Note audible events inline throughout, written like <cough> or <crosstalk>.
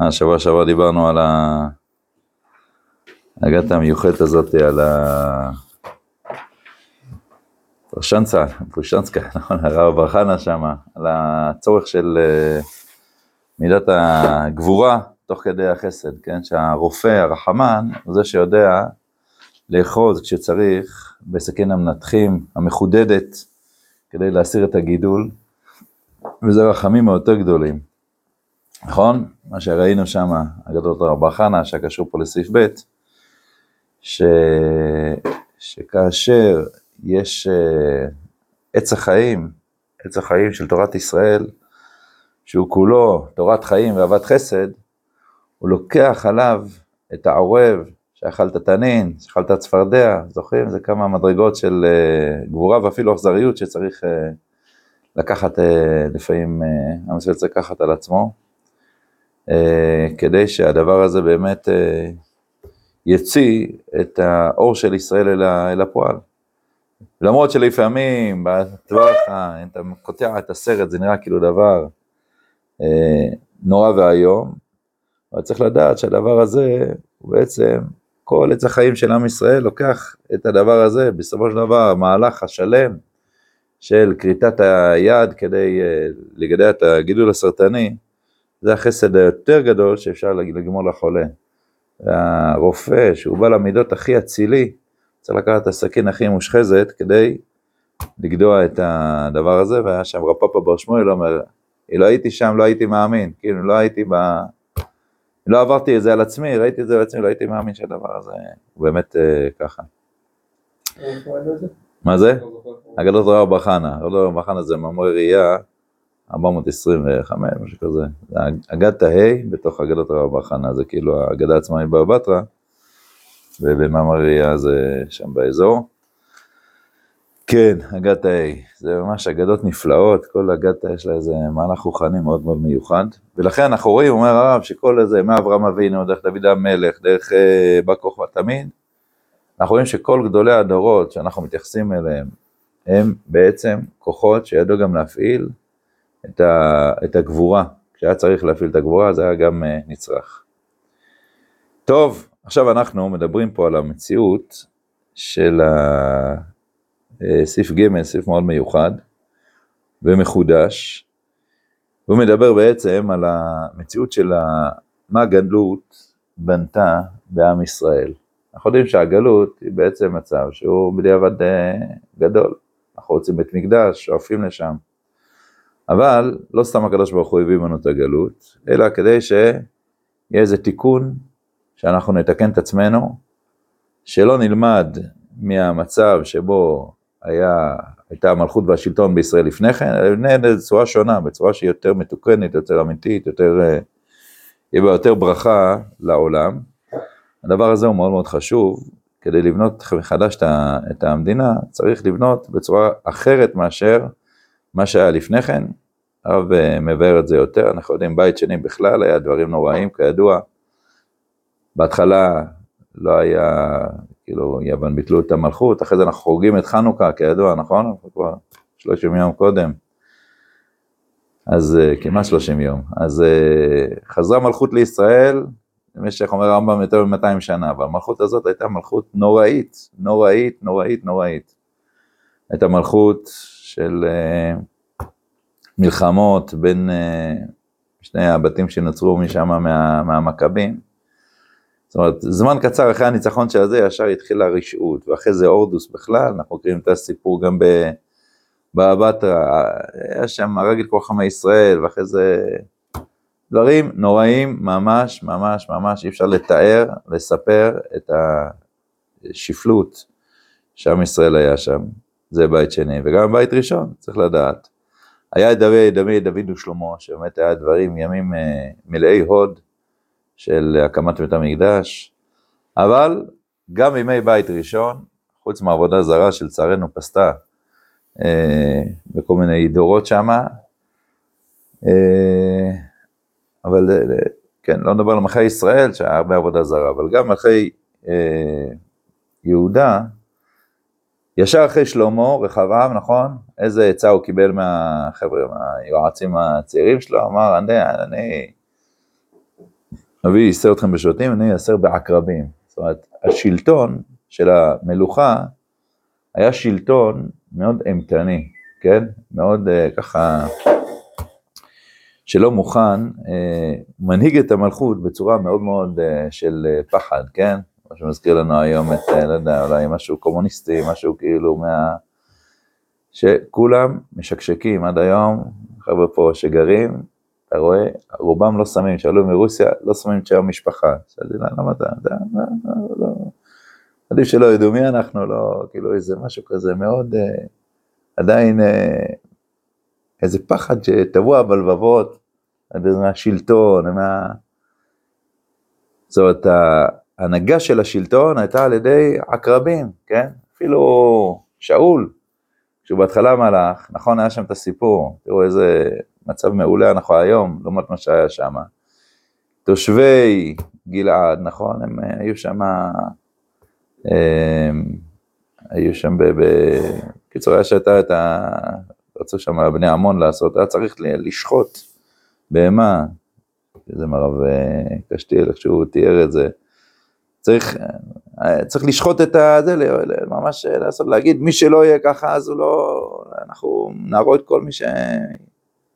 השבוע שעבר דיברנו על ההגת המיוחדת הזאת, על ה... פרשנצה, פרשנסקה, <laughs> נכון, הרב בר חנה שם, על הצורך של אה, מידת הגבורה תוך כדי החסד, כן? שהרופא, הרחמן, הוא זה שיודע לאחוז כשצריך בסכין המנתחים המחודדת כדי להסיר את הגידול, וזה רחמים היותר גדולים. נכון? מה שראינו שם, הגדול רבה חנה, שקשור פה לסעיף ב', ש... שכאשר יש uh, עץ החיים, עץ החיים של תורת ישראל, שהוא כולו תורת חיים ואהבת חסד, הוא לוקח עליו את העורב, שאכלת תנין, שאכלת צפרדע, זוכרים? זה כמה מדרגות של uh, גבורה ואפילו אכזריות שצריך uh, לקחת, לפעמים, עם ישראל צריך לקחת על עצמו. אה, כדי שהדבר הזה באמת אה, יציא את האור של ישראל אל, הפועל. למרות שלפעמים בטווח, אתה קוטע את הסרט זה נראה כאילו דבר אה, נורא ואיום, אבל צריך לדעת שהדבר הזה הוא בעצם כל עץ החיים של עם ישראל לוקח את הדבר הזה, בסופו של דבר המהלך השלם של כריתת היד כדי לגדל את הגידול הסרטני, זה החסד היותר גדול שאפשר לגמור לחולה. והרופא, שהוא בא למידות הכי אצילי, צריך לקחת את הסכין הכי מושחזת כדי לגדוע את הדבר הזה, והיה שם רב פאפה בר שמואל אומר, לא הייתי שם, לא הייתי מאמין, כאילו לא הייתי ב... לא עברתי את זה על עצמי, ראיתי את זה על עצמי, לא הייתי מאמין שהדבר הזה הוא באמת uh, ככה. מה זה? אגדות רב בחנה, רב בחנה זה מאמרי ראייה 425, משהו כזה. זה אגדת ה' בתוך אגדת רב בר חנה, זה כאילו האגדה עצמה היא בבא בתרא, ובמאמריה זה שם באזור. כן, אגדת ה', זה ממש אגדות נפלאות, כל אגדה יש לה איזה מהלך רוחני מאוד מאוד מיוחד, ולכן אנחנו רואים, אומר הרב, שכל איזה, מאברהם אבינו, דרך דוד המלך, דרך אה, בא כוכבא תמיד, אנחנו רואים שכל גדולי הדורות שאנחנו מתייחסים אליהם, הם בעצם כוחות שידעו גם להפעיל את, ה, את הגבורה, כשהיה צריך להפעיל את הגבורה זה היה גם uh, נצרך. טוב, עכשיו אנחנו מדברים פה על המציאות של אה, סעיף ג', סעיף מאוד מיוחד ומחודש, הוא מדבר בעצם על המציאות של מה הגלות בנתה בעם ישראל. אנחנו יודעים שהגלות היא בעצם מצב שהוא בדיעבד אה, גדול. אנחנו רוצים בית מקדש, שואפים לשם. אבל לא סתם הקדוש ברוך הוא הביא לנו את הגלות, אלא כדי שיהיה איזה תיקון, שאנחנו נתקן את עצמנו, שלא נלמד מהמצב שבו היה, הייתה המלכות והשלטון בישראל לפני כן, אלא נלמד בצורה שונה, בצורה שהיא יותר מתוקנת, יותר אמיתית, יותר, אה, יהיה בה יותר ברכה לעולם. הדבר הזה הוא מאוד מאוד חשוב, כדי לבנות מחדש את המדינה, צריך לבנות בצורה אחרת מאשר מה שהיה לפני כן, הרב אה, מבאר את זה יותר, אנחנו יודעים, בית שני בכלל היה דברים נוראים, כידוע. בהתחלה לא היה, כאילו, יוון ביטלו את המלכות, אחרי זה אנחנו חוגגים את חנוכה, כידוע, נכון? כבר 30 יום קודם. אז אה, כמעט 30 יום. אז אה, חזרה מלכות לישראל, במשך, אומר הרמב"ם, יותר מ-200 שנה, אבל המלכות הזאת הייתה מלכות נוראית, נוראית, נוראית, נוראית. הייתה מלכות של uh, מלחמות בין uh, שני הבתים שנוצרו משם מה, מהמכבים. זאת אומרת, זמן קצר אחרי הניצחון של הזה, ישר התחילה רשעות, ואחרי זה הורדוס בכלל, אנחנו מכירים את הסיפור גם בבטרה, היה שם הרגל כל חמי ישראל, ואחרי זה דברים נוראים ממש, ממש, ממש, אי אפשר לתאר, לספר את השפלות שעם ישראל היה שם. זה בית שני, וגם בית ראשון, צריך לדעת. היה דוד, דוד, דוד ושלמה, שבאמת היה דברים, ימים אה, מלאי הוד של הקמת בית המקדש, אבל גם בימי בית ראשון, חוץ מעבודה זרה שלצערנו פסתה אה, בכל מיני דורות שמה, אה, אבל אה, כן, לא נדבר על מלכי ישראל, שהיה הרבה עבודה זרה, אבל גם מלכי אה, יהודה, ישר אחרי שלמה, רחבעם, נכון? איזה עצה הוא קיבל מהחבר'ה, מהיועצים הצעירים שלו? אמר, אני, אני אבי ייסר אתכם בשוטים, אני אייסר בעקרבים. זאת אומרת, השלטון של המלוכה היה שלטון מאוד אימתני, כן? מאוד uh, ככה, שלא מוכן, uh, מנהיג את המלכות בצורה מאוד מאוד uh, של uh, פחד, כן? מה שמזכיר לנו היום את, uh, לא יודע, אולי משהו קומוניסטי, משהו כאילו מה... שכולם משקשקים עד היום, חבר'ה פה שגרים, אתה רואה, רובם לא שמים, שאלו מרוסיה, לא שמים את שם המשפחה. שאלתי לה, למה אתה, אתה, לא, עדיף שלא ידעו מי אנחנו, לא, כאילו איזה משהו כזה מאוד, אה, עדיין אה, איזה פחד שטבוע בלבבות, מהשלטון, מה... זאת אומרת, ההנהגה של השלטון הייתה על ידי עקרבים, כן? אפילו שאול, כשהוא בהתחלה מלך, נכון, היה שם את הסיפור, תראו איזה מצב מעולה אנחנו היום, לעומת מה שהיה שם. תושבי גלעד, נכון, הם אה, היו שם, אה, היו שם, בקיצור, היה שהייתה את ה... רצו שם בני עמון לעשות, היה צריך לשחוט בהמה, זה מרב אה, קשתיאל, איך שהוא תיאר את זה. צריך, צריך לשחוט את הזה, ממש לעשות, להגיד, מי שלא יהיה ככה, אז הוא לא, אנחנו נהרוג את כל מי ש...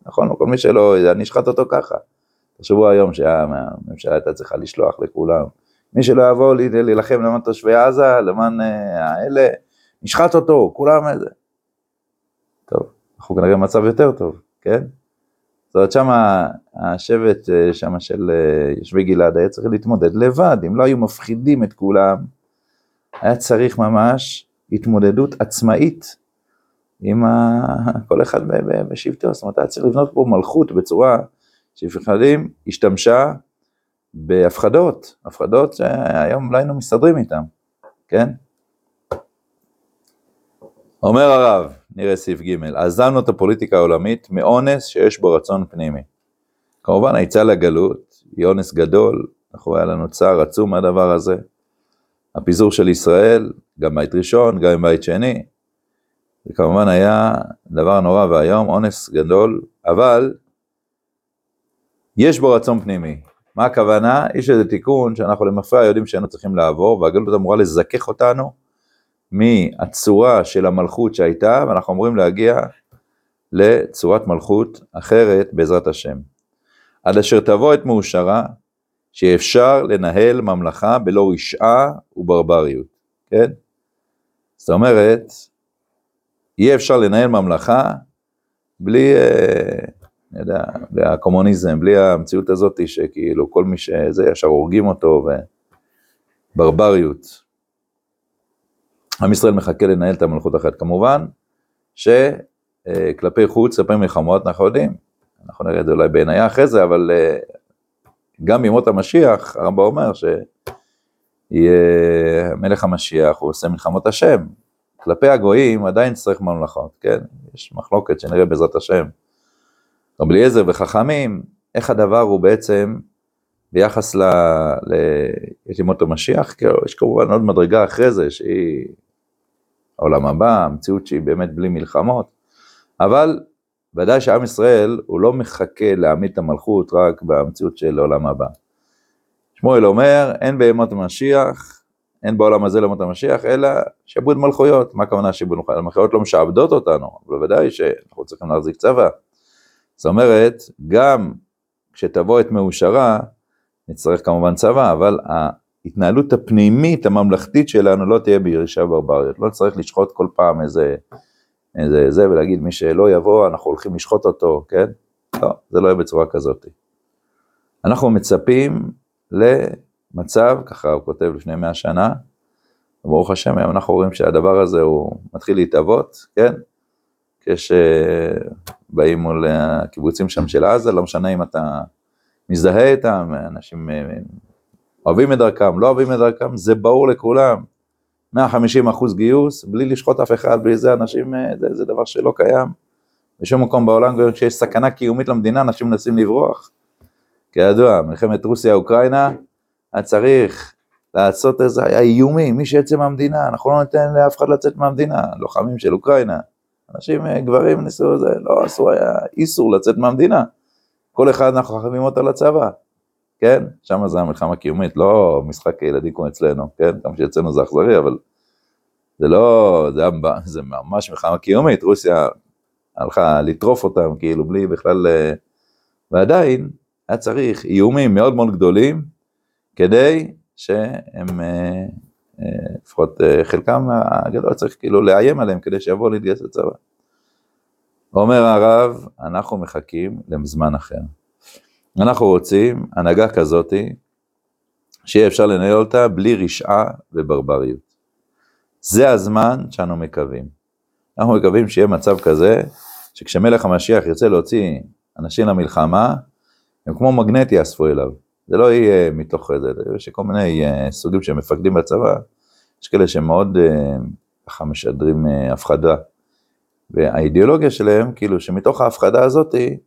נכון, כל מי שלא, אני אשחט אותו ככה. תחשבו היום שהממשלה הייתה צריכה לשלוח לכולם. מי שלא יבוא להילחם למען תושבי עזה, למען אה, האלה, נשחט אותו, כולם איזה. טוב, אנחנו כנראה במצב יותר טוב, כן? זאת אומרת, שם השבט אה, שם של אה, יושבי גלעד היה צריך להתמודד לבד, אם לא היו מפחידים את כולם, היה צריך ממש התמודדות עצמאית עם ה... כל אחד בשבטו, זאת אומרת, היה צריך לבנות פה מלכות בצורה שלפעמים השתמשה בהפחדות, הפחדות שהיום לא היינו מסתדרים איתן, כן? אומר הרב, נראה סעיף ג', עזבנו את הפוליטיקה העולמית מאונס שיש בו רצון פנימי. כמובן היציאה לגלות היא אונס גדול, אנחנו היה לנו צער עצום מהדבר הזה. הפיזור של ישראל, גם בית ראשון, גם בית שני, זה כמובן היה דבר נורא ואיום, אונס גדול, אבל יש בו רצון פנימי. מה הכוונה? יש איזה תיקון שאנחנו למפרע יודעים שהיינו צריכים לעבור, והגלות אמורה לזכך אותנו מהצורה של המלכות שהייתה, ואנחנו אמורים להגיע לצורת מלכות אחרת בעזרת השם. עד אשר תבוא את מאושרה, שאפשר לנהל ממלכה בלא רשעה וברבריות, כן? זאת אומרת, יהיה אפשר לנהל ממלכה בלי, אה, אני יודע, בלי הקומוניזם, בלי המציאות הזאת שכאילו כל מי שזה, ישר הורגים אותו, וברבריות. עם ישראל מחכה לנהל את המלכות אחרת. כמובן שכלפי חוץ, כלפי מלחמות, אנחנו יודעים, אנחנו נראה את זה אולי בעינייה אחרי זה, אבל אה, גם בימות המשיח, הרמב"ם אומר שיהיה מלך המשיח, הוא עושה מלחמות השם, כלפי הגויים עדיין צריך ממלכות, כן? יש מחלוקת שנראה בעזרת השם. רבי אליעזר וחכמים, איך הדבר הוא בעצם ביחס ל... ל... יש ימות המשיח, יש כמובן עוד מדרגה אחרי זה, שהיא העולם הבא, המציאות שהיא באמת בלי מלחמות, אבל ודאי שעם ישראל הוא לא מחכה להעמיד את המלכות רק במציאות של העולם הבא. שמואל אומר, אין בימות המשיח אין בעולם הזה למות המשיח, אלא שעבוד מלכויות. מה הכוונה שעבוד מלכויות? המלכויות לא משעבדות אותנו, אבל בוודאי שאנחנו צריכים להחזיק צבא. זאת אומרת, גם כשתבוא את מאושרה, נצטרך כמובן צבא, אבל ההתנהלות הפנימית הממלכתית שלנו לא תהיה בירישה ברבריות. לא צריך לשחוט כל פעם איזה, איזה זה ולהגיד מי שלא יבוא אנחנו הולכים לשחוט אותו, כן? לא, זה לא יהיה בצורה כזאת. אנחנו מצפים ל... מצב, ככה הוא כותב לפני מאה שנה, וברוך השם, היום אנחנו רואים שהדבר הזה הוא מתחיל להתהוות, כן? כשבאים מול הקיבוצים שם של עזה, לא משנה אם אתה מזדהה איתם, אנשים אה, אוהבים את דרכם, לא אוהבים את דרכם, זה ברור לכולם. 150 אחוז גיוס, בלי לשחוט אף אחד, בלי זה אנשים, אה, זה, זה דבר שלא קיים. בשום מקום בעולם, כשיש סכנה קיומית למדינה, אנשים מנסים לברוח. כידוע, מלחמת רוסיה-אוקראינה, היה צריך לעשות איזה, היה איומים, מי שיצא מהמדינה, אנחנו לא ניתן לאף אחד לצאת מהמדינה, לוחמים של אוקראינה. אנשים, אה, גברים ניסו זה, לא אסור, היה איסור לצאת מהמדינה. כל אחד אנחנו חייבים אותו לצבא, כן? שם זה המלחמה קיומית, לא משחק ילדים כמו אצלנו, כן? גם שאצלנו זה אכזרי, אבל זה לא, זה, זה ממש מלחמה קיומית, רוסיה הלכה לטרוף אותם, כאילו, בלי בכלל... אה, ועדיין, היה צריך איומים מאוד מאוד גדולים, כדי שהם, אה, אה, לפחות חלקם הגדול צריך כאילו לאיים עליהם, כדי שיבואו להתגייס לצבא. אומר הרב, אנחנו מחכים לזמן אחר. אנחנו רוצים הנהגה כזאתי, שיהיה אפשר לנהל אותה בלי רשעה וברבריות. זה הזמן שאנו מקווים. אנחנו מקווים שיהיה מצב כזה, שכשמלך המשיח ירצה להוציא אנשים למלחמה, הם כמו מגנט יאספו אליו. זה לא יהיה מתוך זה, יש כל מיני uh, סוגים של מפקדים בצבא, יש כאלה שמאוד uh, ככה משדרים uh, הפחדה. והאידיאולוגיה שלהם, כאילו שמתוך ההפחדה הזאתי,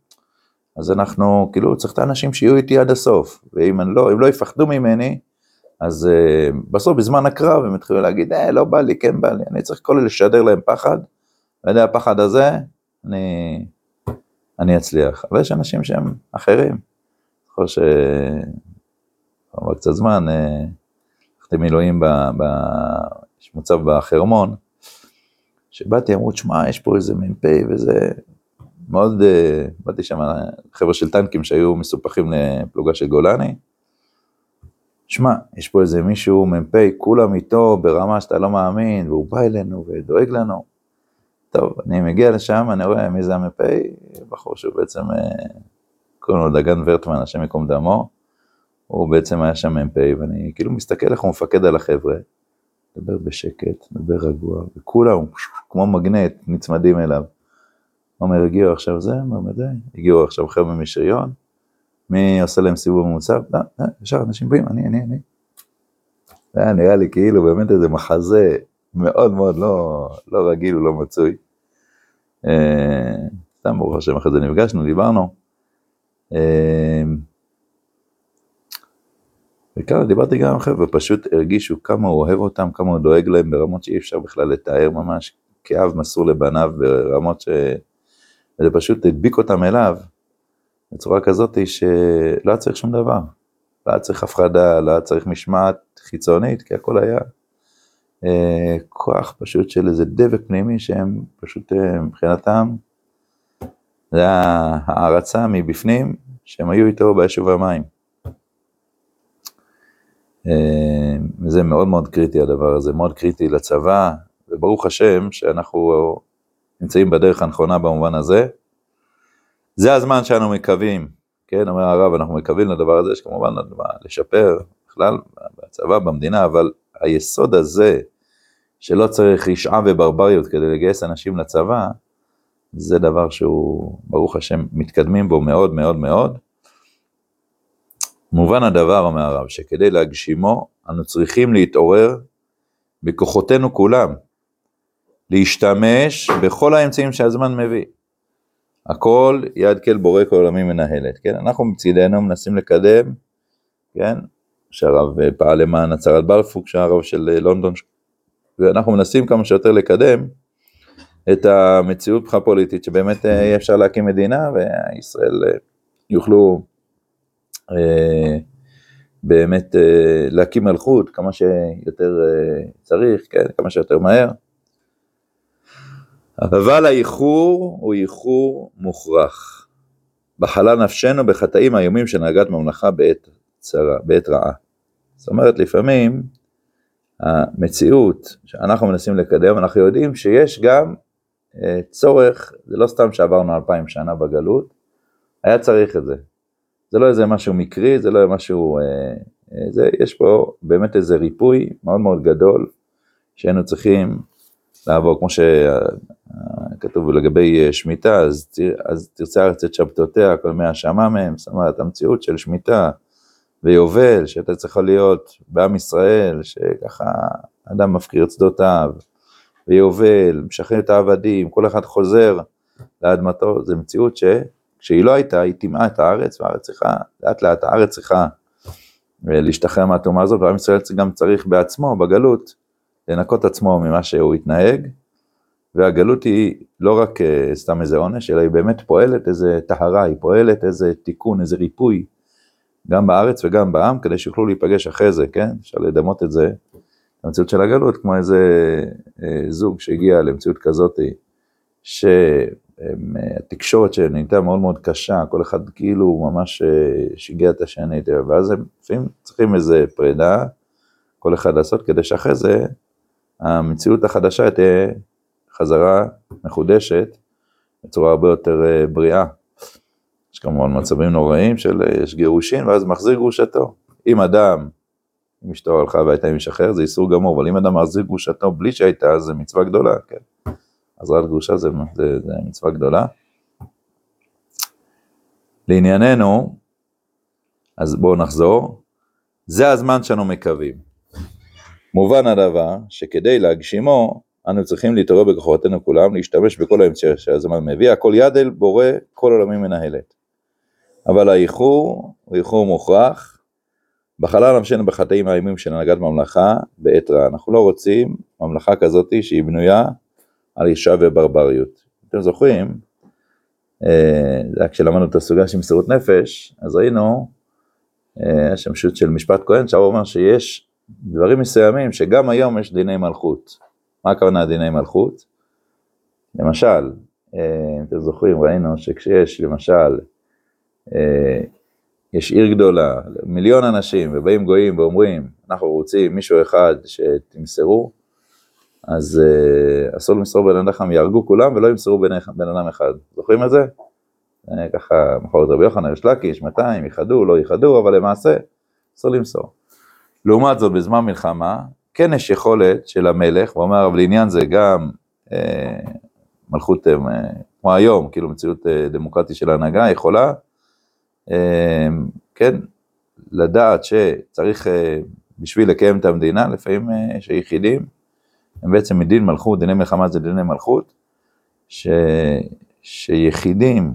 אז אנחנו, כאילו, צריך את האנשים שיהיו איתי עד הסוף, ואם לא, אם לא יפחדו ממני, אז uh, בסוף בזמן הקרב הם התחילו להגיד, אה, לא בא לי, כן בא לי, אני צריך כל אלה לשדר להם פחד, ועל ידי הפחד הזה, אני, אני אצליח. אבל יש אנשים שהם אחרים. זוכר ש... עבר קצת זמן, אה, הלכתי מילואים, ב... יש מוצב בחרמון, שבאתי, אמרו, שמע, יש פה איזה מ"פ וזה, מאוד, uh, באתי שם, חבר'ה של טנקים שהיו מסופחים לפלוגה של גולני. שמע, יש פה איזה מישהו, מ"פ, כולם איתו ברמה שאתה לא מאמין, והוא בא אלינו ודואג לנו. טוב, אני מגיע לשם, אני רואה מי זה המ"פ, בחור שהוא בעצם, uh, קוראים לו דגן ורטמן, השם ייקום דמו. הוא בעצם היה שם מ"פ, ואני כאילו מסתכל איך הוא מפקד על החבר'ה. מדבר בשקט, מדבר רגוע, וכולם כמו מגנט נצמדים אליו. אומר, הגיעו עכשיו זה, אומר, די, הגיעו עכשיו חבר'ה משריון, מי עושה להם סיבוב ממוצע? לא, לא, ישר אנשים באים, אני, אני, אני. זה היה נראה לי כאילו באמת איזה מחזה מאוד מאוד לא, לא רגיל ולא מצוי. אה, סתם ברוך השם, אחרי זה נפגשנו, דיברנו. אה, וכאן דיברתי גם עם חבר'ה, פשוט הרגישו כמה הוא אוהב אותם, כמה הוא דואג להם ברמות שאי אפשר בכלל לתאר ממש, כאב מסור לבניו ברמות ש... וזה פשוט הדביק אותם אליו בצורה כזאת שלא היה צריך שום דבר. לא היה צריך הפחדה, לא היה צריך משמעת חיצונית, כי הכל היה אה, כוח פשוט של איזה דבק פנימי שהם פשוט אה, מבחינתם, זה היה הערצה מבפנים, שהם היו איתו באש ובמים. אה, וזה מאוד מאוד קריטי הדבר הזה, מאוד קריטי לצבא, וברוך השם שאנחנו נמצאים בדרך הנכונה במובן הזה. זה הזמן שאנו מקווים, כן, אומר הרב, אנחנו מקווים לדבר הזה, שכמובן לשפר בכלל בצבא, במדינה, אבל היסוד הזה, שלא צריך רשעה וברבריות כדי לגייס אנשים לצבא, זה דבר שהוא, ברוך השם, מתקדמים בו מאוד מאוד מאוד. מובן הדבר, אומר הרב, שכדי להגשימו, אנו צריכים להתעורר בכוחותינו כולם, להשתמש בכל האמצעים שהזמן מביא. הכל יד כל בורא כל עולמי מנהלת, כן? אנחנו מצידנו מנסים לקדם, כן? שהרב פעל למען הצהרת בלפור, כשהרב של לונדון, ואנחנו מנסים כמה שיותר לקדם את המציאות מבחינה פוליטית, שבאמת יהיה אפשר להקים מדינה וישראל יוכלו אה, באמת אה, להקים מלכות כמה שיותר אה, צריך, כן? כמה שיותר מהר. אבל האיחור הוא איחור מוכרח. בחלה נפשנו בחטאים האיומים של הנהגת ממלכה בעת, צרה, בעת רעה. זאת אומרת, לפעמים המציאות שאנחנו מנסים לקדם, אנחנו יודעים שיש גם אה, צורך, זה לא סתם שעברנו אלפיים שנה בגלות, היה צריך את זה. זה לא איזה משהו מקרי, זה לא משהו... אה, אה, זה, יש פה באמת איזה ריפוי מאוד מאוד גדול שהיינו צריכים לעבור, כמו שכתוב לגבי אה, שמיטה, אז, אז תרצה הארץ את שבתותיה, כל מי השמה מהם, זאת אומרת, המציאות של שמיטה ויובל, שהייתה צריכה להיות בעם ישראל, שככה אדם מפקיר את שדותיו, ויובל, משחרר את העבדים, כל אחד חוזר לאדמתו, זו מציאות שכשהיא לא הייתה, היא טימאה את הארץ, והארץ צריכה, לאט לאט הארץ צריכה אה, להשתחרר מהטומאה הזאת, ועם ישראל גם צריך בעצמו, בגלות, לנקות עצמו ממה שהוא התנהג, והגלות היא לא רק אה, סתם איזה עונש, אלא היא באמת פועלת איזה טהרה, היא פועלת איזה תיקון, איזה ריפוי גם בארץ וגם בעם, כדי שיוכלו להיפגש אחרי זה, כן? אפשר לדמות את זה, המציאות של הגלות, כמו איזה אה, זוג שהגיע למציאות כזאת, שהתקשורת שלהם נהייתה מאוד מאוד קשה, כל אחד כאילו ממש אה, שיגע את השני, ואז הם לפעמים צריכים איזה פרידה, כל אחד לעשות, כדי שאחרי זה המציאות החדשה תהיה חזרה מחודשת בצורה הרבה יותר אה, בריאה. יש כמובן מצבים נוראים של אה, יש גירושין ואז מחזיר גרושתו. אם אדם, אם אשתו הלכה והייתה עם איש אחר זה איסור גמור, אבל אם אדם מחזיר גרושתו בלי שהייתה זה מצווה גדולה, כן. אז רק גרושה זה, זה, זה מצווה גדולה. לענייננו, אז בואו נחזור, זה הזמן שאנו מקווים. מובן הדבר שכדי להגשימו אנו צריכים להתעורר בכוחותינו כולם, להשתמש בכל האמצעי שהזמן מביא, הכל יד אל בורא, כל עולמים מנהלת. אבל האיחור הוא איחור מוכרח, בחלל נפשנו בחטאים האימים של הנהגת ממלכה בעת רע. אנחנו לא רוצים ממלכה כזאת שהיא בנויה על אישה וברבריות. אתם זוכרים, אה, כשלמדנו את הסוגיה של מסירות נפש, אז ראינו, אה, השמשות של משפט כהן, שהרב אומר שיש דברים מסוימים שגם היום יש דיני מלכות. מה הכוונה דיני מלכות? למשל, אה, אם אתם זוכרים, ראינו שכשיש למשל, אה, יש עיר גדולה, מיליון אנשים, ובאים גויים ואומרים, אנחנו רוצים מישהו אחד שתמסרו, אז אה, אסור למסור בן אדם, יהרגו כולם ולא ימסרו בן, אדם אחד. זוכרים את זה? ככה מכור את רבי יוחנן, יש לקיש, 200, ייחדו, לא ייחדו, אבל למעשה אסור למסור. לעומת זאת, בזמן מלחמה, כן יש יכולת של המלך, הוא אומר, אבל לעניין זה גם אה, מלכות, אה, כמו היום, כאילו מציאות אה, דמוקרטית של ההנהגה, יכולה, אה, כן, לדעת שצריך, אה, בשביל לקיים את המדינה, לפעמים אה, יש יחידים, הם בעצם מדין מלכות, דיני מלחמה זה דיני מלכות, ש, שיחידים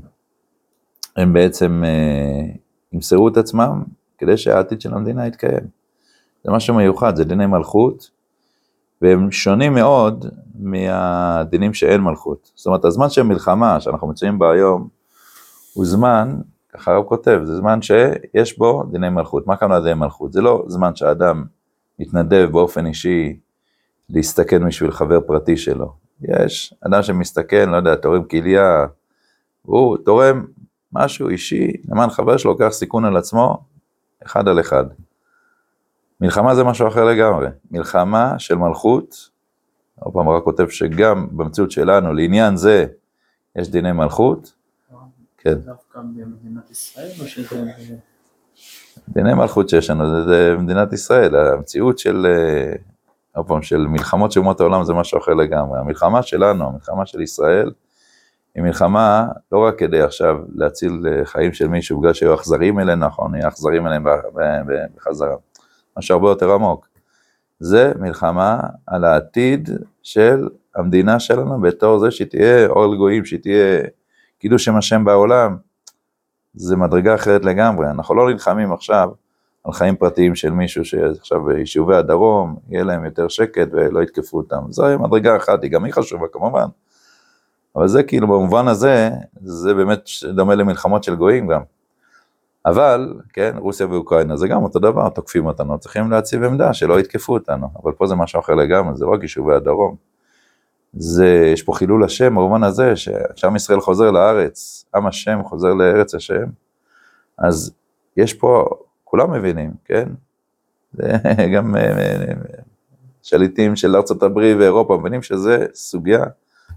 הם בעצם אה, ימסרו את עצמם כדי שהעתיד של המדינה יתקיים. זה משהו מיוחד, זה דיני מלכות, והם שונים מאוד מהדינים שאין מלכות. זאת אומרת, הזמן של מלחמה שאנחנו מצויים בה היום, הוא זמן, ככה הרב כותב, זה זמן שיש בו דיני מלכות. מה כמובן דיני מלכות? זה לא זמן שאדם מתנדב באופן אישי להסתכן בשביל חבר פרטי שלו. יש אדם שמסתכן, לא יודע, תורם כליה, הוא תורם משהו אישי למען חבר שלו, לוקח סיכון על עצמו, אחד על אחד. מלחמה זה משהו אחר לגמרי. מלחמה של מלכות, עוד פעם רק כותב שגם במציאות שלנו, לעניין זה, יש דיני מלכות. כן. דווקא במדינת ישראל או שזה... דיני מלכות שיש לנו, זה, זה מדינת ישראל, המציאות של, אה, עוד פעם, של מלחמות של אומות העולם זה משהו אחר לגמרי. המלחמה שלנו, המלחמה של ישראל, היא מלחמה לא רק כדי עכשיו להציל אה, חיים של מישהו בגלל שהיו אכזרים אלינו, נכון, נהיה אכזרים אליהם בחזרה. משהו הרבה יותר עמוק. זה מלחמה על העתיד של המדינה שלנו בתור זה שהיא תהיה אור לגויים, שהיא תהיה קידוש שם השם בעולם. זה מדרגה אחרת לגמרי, אנחנו לא נלחמים עכשיו על חיים פרטיים של מישהו שעכשיו ביישובי הדרום, יהיה להם יותר שקט ולא יתקפו אותם. זו מדרגה אחת, היא גם היא חשובה כמובן. אבל זה כאילו במובן הזה, זה באמת דומה למלחמות של גויים גם. אבל, כן, רוסיה ואוקראינה זה גם אותו דבר, תוקפים אותנו, צריכים להציב עמדה שלא יתקפו אותנו, אבל פה זה משהו אחר לגמרי, זה לא רק יישובי הדרום. זה, יש פה חילול השם במובן הזה, שעם ישראל חוזר לארץ, עם השם חוזר לארץ השם, אז יש פה, כולם מבינים, כן? זה <laughs> גם אה, שליטים של ארצות הברית ואירופה מבינים שזה סוגיה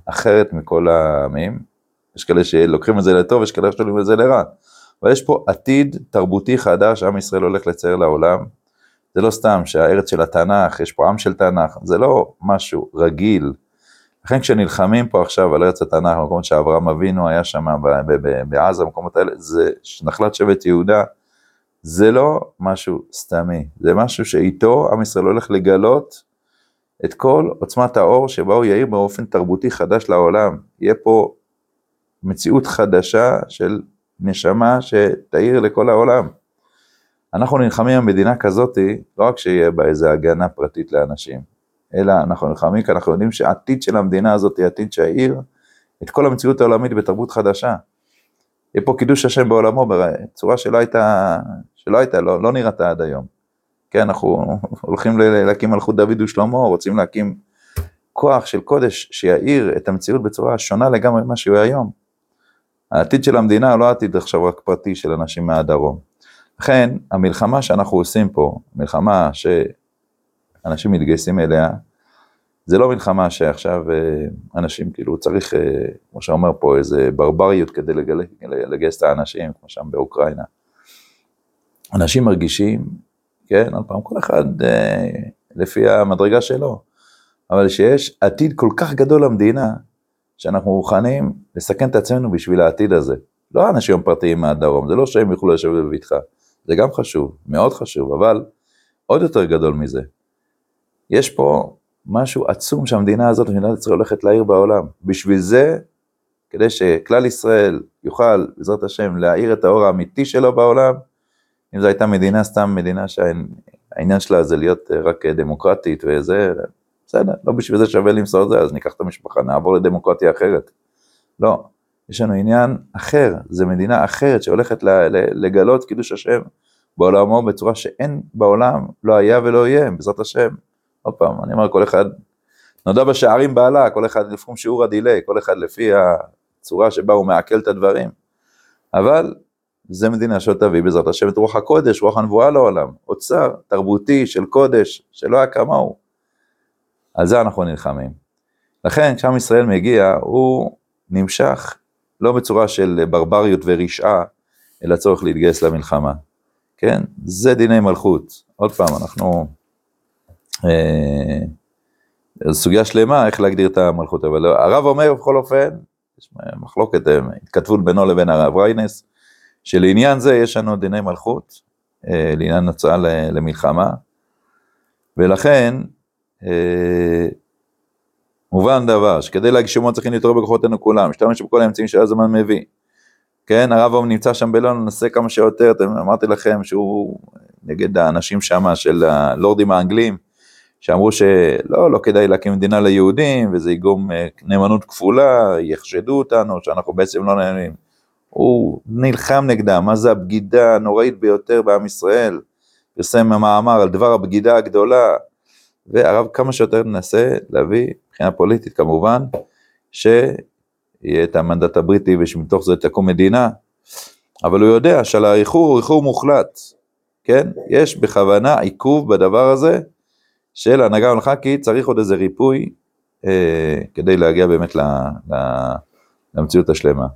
אחרת מכל העמים. יש כאלה שלוקחים את זה לטוב, יש כאלה שלוקחים את זה לרע. אבל יש פה עתיד תרבותי חדש, עם ישראל הולך לצייר לעולם. זה לא סתם שהארץ של התנ"ך, יש פה עם של תנ"ך, זה לא משהו רגיל. לכן כשנלחמים פה עכשיו על ארץ התנ"ך, במקומות שאברהם אבינו היה שם בעזה, במקומות האלה, זה נחלת שבט יהודה, זה לא משהו סתמי, זה משהו שאיתו עם ישראל הולך לגלות את כל עוצמת האור שבה הוא יאיר באופן תרבותי חדש לעולם. יהיה פה מציאות חדשה של נשמה שתאיר לכל העולם. אנחנו נלחמים במדינה כזאתי, לא רק שיהיה בה איזה הגנה פרטית לאנשים, אלא אנחנו נלחמים כי אנחנו יודעים שהעתיד של המדינה הזאת היא עתיד שיאיר את כל המציאות העולמית בתרבות חדשה. יהיה פה קידוש השם בעולמו בצורה שלא הייתה, שלא הייתה, לא, לא נראתה עד היום. כן, אנחנו <laughs> הולכים להקים מלכות דוד ושלמה, רוצים להקים כוח של קודש שיאיר את המציאות בצורה שונה לגמרי ממה שהוא היום. העתיד של המדינה הוא לא עתיד עכשיו רק פרטי של אנשים מהדרום. לכן, המלחמה שאנחנו עושים פה, מלחמה שאנשים מתגייסים אליה, זה לא מלחמה שעכשיו אה, אנשים כאילו צריך, אה, כמו שאומר פה, איזה ברבריות כדי לגייס את האנשים, כמו שם באוקראינה. אנשים מרגישים, כן, עוד פעם, כל אחד אה, לפי המדרגה שלו, אבל שיש עתיד כל כך גדול למדינה, שאנחנו מוכנים לסכן את עצמנו בשביל העתיד הזה. לא אנשים פרטיים מהדרום, זה לא שהם יוכלו לשבת בבטחה, זה גם חשוב, מאוד חשוב, אבל עוד יותר גדול מזה. יש פה משהו עצום שהמדינה הזאת, מדינת ישראל הולכת להעיר בעולם. בשביל זה, כדי שכלל ישראל יוכל, בעזרת השם, להאיר את האור האמיתי שלו בעולם, אם זו הייתה מדינה, סתם מדינה שהעניין שלה זה להיות רק דמוקרטית וזה, בסדר, לא בשביל זה שווה למסור את זה, אז ניקח את המשפחה, נעבור לדמוקרטיה אחרת. לא, יש לנו עניין אחר, זו מדינה אחרת שהולכת לגלות קידוש השם בעולמו בצורה שאין בעולם, לא היה ולא יהיה, בעזרת השם. עוד פעם, אני אומר, כל אחד, נודע בשערים בעלה, כל אחד לפי שיעור הדיליי, כל אחד לפי הצורה שבה הוא מעכל את הדברים. אבל זה מדינה שתביא בעזרת השם את רוח הקודש, רוח הנבואה לעולם, אוצר תרבותי של קודש, שלא היה כמוהו. על זה אנחנו נלחמים. לכן כשעם ישראל מגיע, הוא נמשך לא בצורה של ברבריות ורשעה, אלא צורך להתגייס למלחמה. כן? זה דיני מלכות. עוד פעם, אנחנו... אה, זו סוגיה שלמה איך להגדיר את המלכות, אבל הרב אומר בכל אופן, יש מחלוקת, אה, התכתבות בינו לבין הרב ריינס, שלעניין זה יש לנו דיני מלכות, אה, לעניין הצעה למלחמה, ולכן מובן דבר שכדי להגשימו צריכים להתעורר בכוחותינו כולם, להשתמש בכל האמצעים שהזמן מביא. כן, הרב אום נמצא שם בלון, ננסה כמה שיותר, אמרתי לכם שהוא נגד האנשים שם של הלורדים האנגלים, שאמרו שלא, לא כדאי להקים מדינה ליהודים, וזה יגרום נאמנות כפולה, יחשדו אותנו, שאנחנו בעצם לא נאמנים. הוא נלחם נגדם, מה זה הבגידה הנוראית ביותר בעם ישראל, פרסם מאמר על דבר הבגידה הגדולה, והרב כמה שיותר ננסה להביא, מבחינה פוליטית כמובן, שיהיה את המנדט הבריטי ושמתוך זה תקום מדינה, אבל הוא יודע שעל האיחור הוא איחור מוחלט, כן? יש בכוונה עיכוב בדבר הזה של הנהגה כי צריך עוד איזה ריפוי אה, כדי להגיע באמת ל, ל, למציאות השלמה.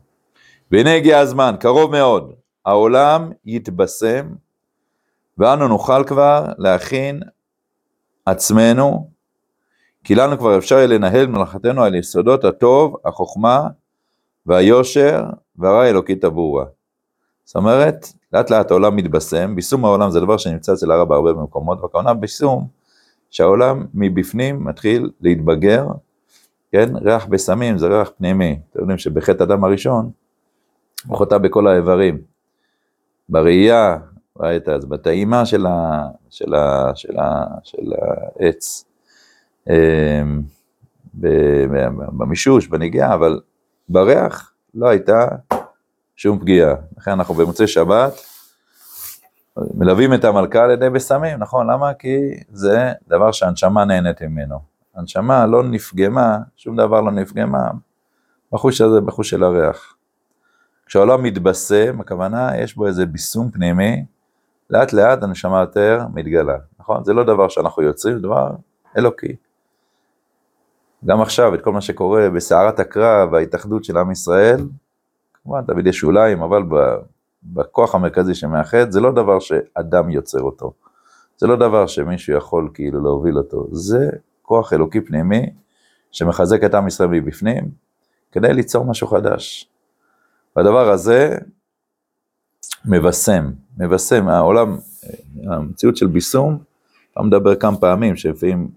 והנה הגיע הזמן, קרוב מאוד, העולם יתבשם ואנו נוכל כבר להכין עצמנו, כי לנו כבר אפשר יהיה לנהל מלאכתנו על יסודות הטוב, החוכמה והיושר והרע האלוקית עבורה. זאת אומרת, לאט לאט העולם מתבשם, בישום העולם זה דבר שנמצא אצל הרב בהרבה מקומות, והכוונה בישום שהעולם מבפנים מתחיל להתבגר, כן, ריח בסמים זה ריח פנימי, אתם יודעים שבחטא אדם הראשון הוא חוטא בכל האיברים, בראייה, ראית, אז בטעימה של, ה, של, ה, של, ה, של העץ, אמ, במישוש, בנגיעה, אבל בריח לא הייתה שום פגיעה. לכן אנחנו במוצאי שבת מלווים את המלכה על ידי בשמים, נכון? למה? כי זה דבר שהנשמה נהנית ממנו. הנשמה לא נפגמה, שום דבר לא נפגמה, בחוש הזה, בחוש של הריח. כשהעולם מתבשם, הכוונה, יש בו איזה ביסום פנימי, לאט לאט הנשמה יותר מתגלה, נכון? זה לא דבר שאנחנו יוצרים, זה דבר אלוקי. גם עכשיו, את כל מה שקורה בסערת הקרב וההתאחדות של עם ישראל, כמובן תמיד יש שוליים, אבל בכוח המרכזי שמאחד, זה לא דבר שאדם יוצר אותו. זה לא דבר שמישהו יכול כאילו להוביל אותו, זה כוח אלוקי פנימי שמחזק את עם ישראל מבפנים, כדי ליצור משהו חדש. והדבר הזה מבשם, מבשם, העולם, המציאות של ביסום, אתה מדבר כמה פעמים, שלפעמים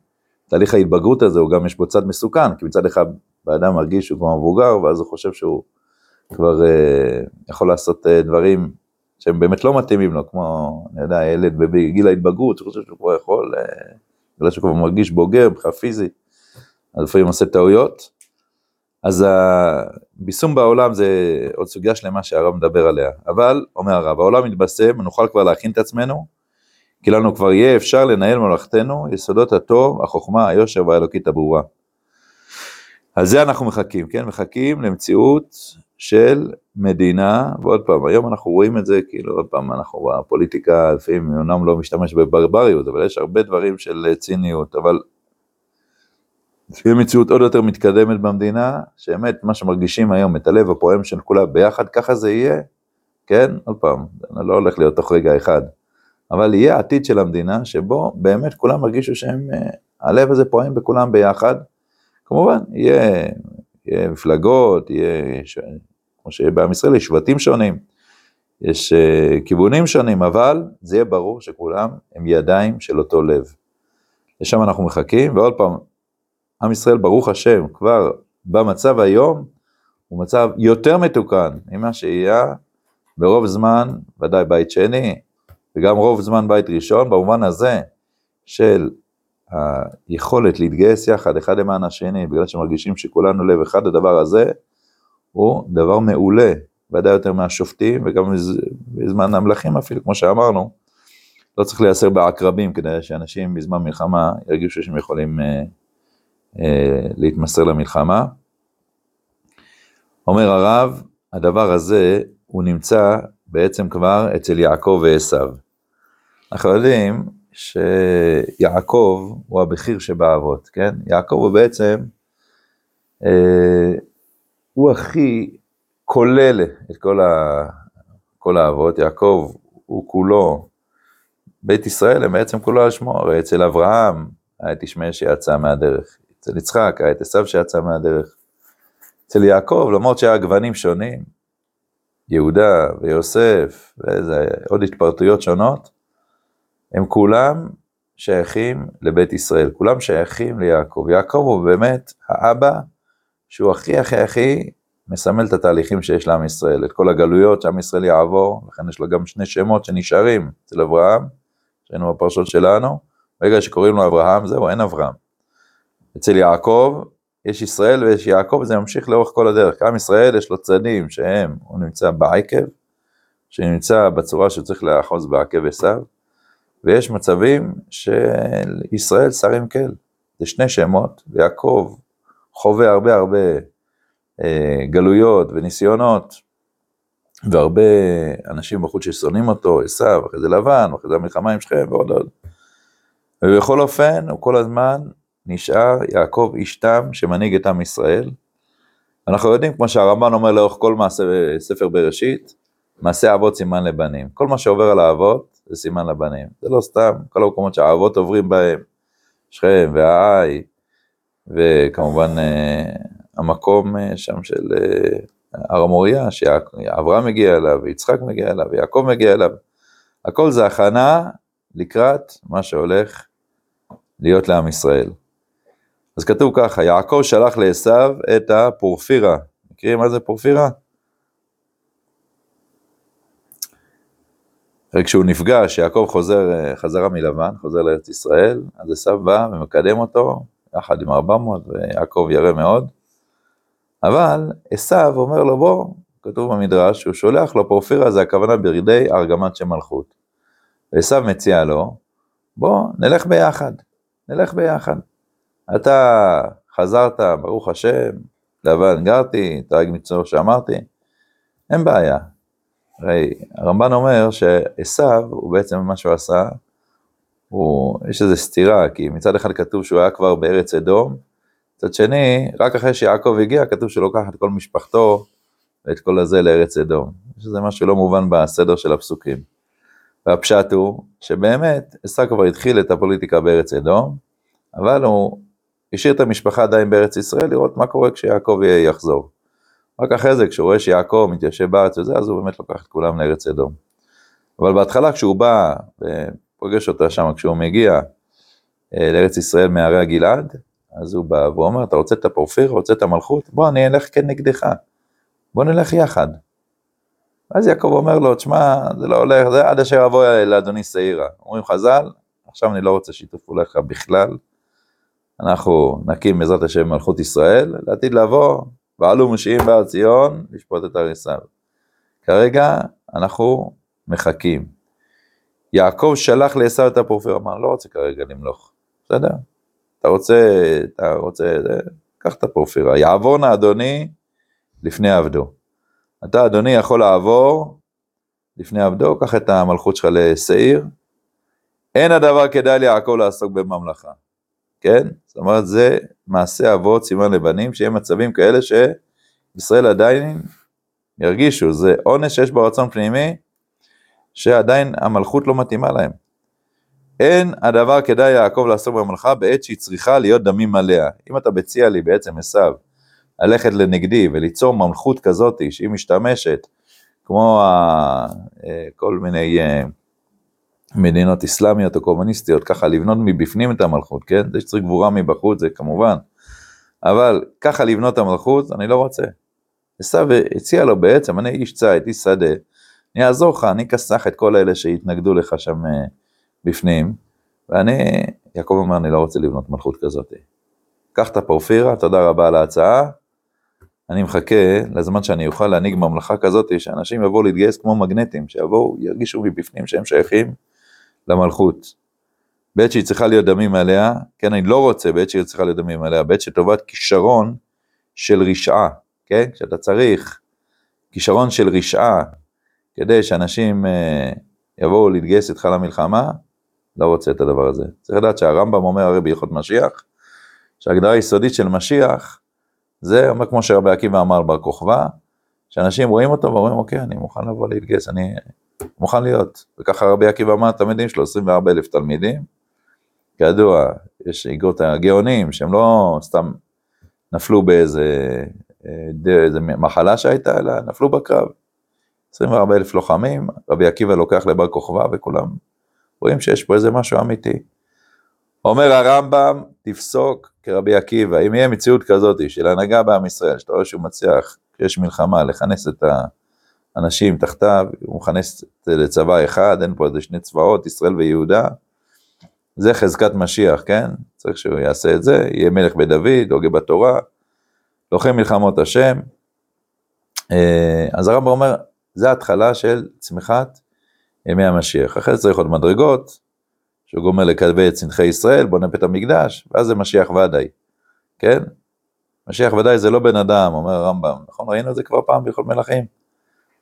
תהליך ההתבגרות הזה, הוא גם יש בו צד מסוכן, כי מצד אחד האדם מרגיש שהוא כבר מבוגר, ואז הוא חושב שהוא כבר אה, יכול לעשות אה, דברים שהם באמת לא מתאימים לו, כמו, אני יודע, ילד בגיל ההתבגרות, הוא חושב שהוא כבר יכול, אה, בגלל שהוא כבר מרגיש בוגר מבחינה פיזית, אז לפעמים עושה טעויות. אז בישום בעולם זה עוד סוגיה שלמה שהרב מדבר עליה, אבל, אומר הרב, העולם מתבשם, נוכל כבר להכין את עצמנו, כי לנו כבר יהיה אפשר לנהל מלאכתנו, יסודות הטוב, החוכמה, היושר והאלוקית הברורה. על זה אנחנו מחכים, כן? מחכים למציאות של מדינה, ועוד פעם, היום אנחנו רואים את זה, כאילו, עוד פעם, אנחנו בפוליטיקה, לפעמים אומנם לא משתמש בברבריות, אבל יש הרבה דברים של ציניות, אבל תהיה מציאות עוד יותר מתקדמת במדינה, שאמת, מה שמרגישים היום, את הלב הפועם של כולם ביחד, ככה זה יהיה, כן? עוד פעם, זה לא הולך להיות תוך רגע אחד, אבל יהיה עתיד של המדינה, שבו באמת כולם מרגישו שהם, אה, הלב הזה פועם בכולם ביחד, כמובן, יהיה, יהיה מפלגות, יהיה, ש... כמו שיהיה בעם ישראל, יש שבטים שונים, יש uh, כיוונים שונים, אבל זה יהיה ברור שכולם הם ידיים של אותו לב. לשם אנחנו מחכים, ועוד פעם, עם ישראל, ברוך השם, כבר במצב היום, הוא מצב יותר מתוקן ממה שיהיה ברוב זמן, ודאי בית שני, וגם רוב זמן בית ראשון, במובן הזה של היכולת להתגייס יחד אחד למען השני, בגלל שמרגישים שכולנו לב אחד, הדבר הזה הוא דבר מעולה, ודאי יותר מהשופטים, וגם בזמן המלכים אפילו, כמו שאמרנו, לא צריך לייסר בעקרבים כדי שאנשים בזמן מלחמה ירגישו שהם יכולים אה, להתמסר למלחמה. אומר הרב, הדבר הזה הוא נמצא בעצם כבר אצל יעקב ועשו. אנחנו יודעים שיעקב הוא הבכיר שבאבות, כן? יעקב הוא בעצם, אה, הוא הכי כולל את כל, ה, כל האבות, יעקב הוא כולו, בית ישראל הם בעצם כולו על שמו, הרי אצל אברהם היה את ישמעאל שיצא מהדרך, אצל יצחק היה את עשו שיצא מהדרך, אצל יעקב למרות שהיה גוונים שונים, יהודה ויוסף ואיזה עוד התפרטויות שונות, הם כולם שייכים לבית ישראל, כולם שייכים ליעקב. יעקב הוא באמת האבא שהוא הכי הכי הכי מסמל את התהליכים שיש לעם ישראל, את כל הגלויות שעם ישראל יעבור, לכן יש לו גם שני שמות שנשארים אצל אברהם, שהיינו בפרשות שלנו, ברגע שקוראים לו אברהם, זהו, אין אברהם. אצל יעקב יש ישראל ויש יעקב, וזה ממשיך לאורך כל הדרך. עם ישראל יש לו צדים שהם, הוא נמצא בעקב, שנמצא בצורה שצריך לאחוז בעקב עשיו, ויש מצבים של ישראל שרים כל. זה שני שמות, ויעקב חווה הרבה הרבה אה, גלויות וניסיונות, והרבה אנשים בחוץ ששונאים אותו, עשיו, אחרי זה לבן, אחרי זה המלחמה עם שכם ועוד עוד. ובכל אופן, הוא כל הזמן נשאר יעקב איש תם שמנהיג את עם ישראל. אנחנו יודעים, כמו שהרמב"ן אומר לאורך כל מעשה ספר בראשית, מעשה אבות סימן לבנים. כל מה שעובר על האבות זה סימן לבנים. זה לא סתם, כל המקומות שהאבות עוברים בהם, שכם והעי, וכמובן אה, המקום אה, שם של אה, הר המוריה, שאברהם מגיע אליו, ויצחק מגיע אליו, ויעקב מגיע אליו. הכל זה הכנה לקראת מה שהולך להיות לעם ישראל. אז כתוב ככה, יעקב שלח לעשו את הפורפירה. מכירים מה זה פורפירה? וכשהוא נפגש, יעקב חוזר חזרה מלבן, חוזר לארץ ישראל, אז עשו בא ומקדם אותו, יחד עם 400, ויעקב ירא מאוד. אבל עשו אומר לו, בוא, כתוב במדרש, שהוא שולח לו פורפירה, זה הכוונה ברגדי ארגמת שם מלכות. ועשו מציע לו, בוא, נלך ביחד, נלך ביחד. אתה חזרת, ברוך השם, לבן גרתי, תרג מצור שאמרתי, אין בעיה. הרי הרמב"ן אומר שעשו, הוא בעצם מה שהוא עשה, הוא, יש איזו סתירה, כי מצד אחד כתוב שהוא היה כבר בארץ אדום, מצד שני, רק אחרי שיעקב הגיע, כתוב שהוא לוקח את כל משפחתו ואת כל הזה לארץ אדום. יש איזה משהו לא מובן בסדר של הפסוקים. והפשט הוא שבאמת עשו כבר התחיל את הפוליטיקה בארץ אדום, אבל הוא השאיר את המשפחה עדיין בארץ ישראל לראות מה קורה כשיעקב יחזור. רק אחרי זה, כשהוא רואה שיעקב מתיישב בארץ וזה, אז הוא באמת לוקח את כולם לארץ אדום. אבל בהתחלה כשהוא בא ופוגש אותה שם, כשהוא מגיע אה, לארץ ישראל מהרי הגלעד, אז הוא בא ואומר, אתה רוצה את הפורפיר, רוצה את המלכות? בוא, אני אלך כנגדך, בוא נלך יחד. אז יעקב אומר לו, תשמע, זה לא הולך, זה עד אשר אבוא לאדוני שעירה. אומרים חז"ל, עכשיו אני לא רוצה שיתוף פעולה בכלל, אנחנו נקים בעזרת השם מלכות ישראל, לעתיד לבוא, ועלו משיעים בהר ציון לשפוט את הר עשיו. כרגע אנחנו מחכים. יעקב שלח לעשו את הפורפיר, אמר, לא רוצה כרגע למלוך, בסדר? אתה רוצה, אתה רוצה, קח את הפורפירה. יעבור נא אדוני לפני עבדו. אתה אדוני יכול לעבור לפני עבדו, קח את המלכות שלך לשעיר. אין הדבר כדאי ליעקב לעסוק בממלכה, כן? זאת אומרת, זה מעשה אבות, סימן לבנים, שיהיה מצבים כאלה שישראל עדיין ירגישו, זה עונש שיש בו רצון פנימי, שעדיין המלכות לא מתאימה להם. אין הדבר כדאי יעקב לעסוק במלאכה בעת שהיא צריכה להיות דמים עליה. אם אתה מציע לי בעצם עשיו ללכת לנגדי וליצור מלכות כזאת שהיא משתמשת, כמו אה, כל מיני אה, מדינות אסלאמיות או קומוניסטיות, ככה לבנות מבפנים את המלכות, כן? זה שצריך גבורה מבחוץ זה כמובן, אבל ככה לבנות את המלכות, אני לא רוצה. עשיו הציע לו בעצם, אני איש ציד, איש שדה, אני אעזור לך, אני אכסח את כל אלה שהתנגדו לך שם אה, בפנים, ואני, יעקב אומר, אני לא רוצה לבנות מלכות כזאת. קח את הפורפירה, תודה רבה על ההצעה, אני מחכה לזמן שאני אוכל להנהיג ממלכה כזאת, שאנשים יבואו להתגייס כמו מגנטים, שיבואו, ירגישו מבפנים שהם שייכים למלכות. בעת שהיא צריכה להיות דמים עליה, כן, אני לא רוצה בעת שהיא צריכה להיות דמים עליה, בעת שטובת כישרון של רשעה, כן, כשאתה צריך כישרון של רשעה, כדי שאנשים אה, יבואו להתגייס איתך למלחמה, לא רוצה את הדבר הזה. צריך לדעת שהרמב"ם אומר הרי בהלכות משיח, שההגדרה היסודית של משיח, זה אומר כמו שרבי עקיבא אמר בר כוכבא, שאנשים רואים אותו ואומרים, אוקיי, אני מוכן לבוא להתגייס, אני מוכן להיות. וככה רבי עקיבא אמר התלמידים שלו, 24 אלף תלמידים. כידוע, יש איגרות הגאונים, שהם לא סתם נפלו באיזה איזה מחלה שהייתה, אלא נפלו בקרב. 24 אלף לוחמים, רבי עקיבא לוקח לבר כוכבא וכולם רואים שיש פה איזה משהו אמיתי. אומר הרמב"ם, תפסוק כרבי עקיבא, אם יהיה מציאות כזאת של הנהגה בעם ישראל, שאתה רואה שהוא מצליח, כשיש מלחמה, לכנס את האנשים תחתיו, הוא מכנס לצבא אחד, אין פה איזה שני צבאות, ישראל ויהודה, זה חזקת משיח, כן? צריך שהוא יעשה את זה, יהיה מלך בדוד, הוגה בתורה, לוחם מלחמות השם. אה, אז הרמב"ם אומר, זה התחלה של צמיחת ימי המשיח. אחרי זה צריך עוד מדרגות, שהוא גומר לקדבי את צנחי ישראל, בונה בית המקדש, ואז זה משיח ודאי, כן? משיח ודאי זה לא בן אדם, אומר הרמב"ם, נכון? ראינו את זה כבר פעם בכל מלכים.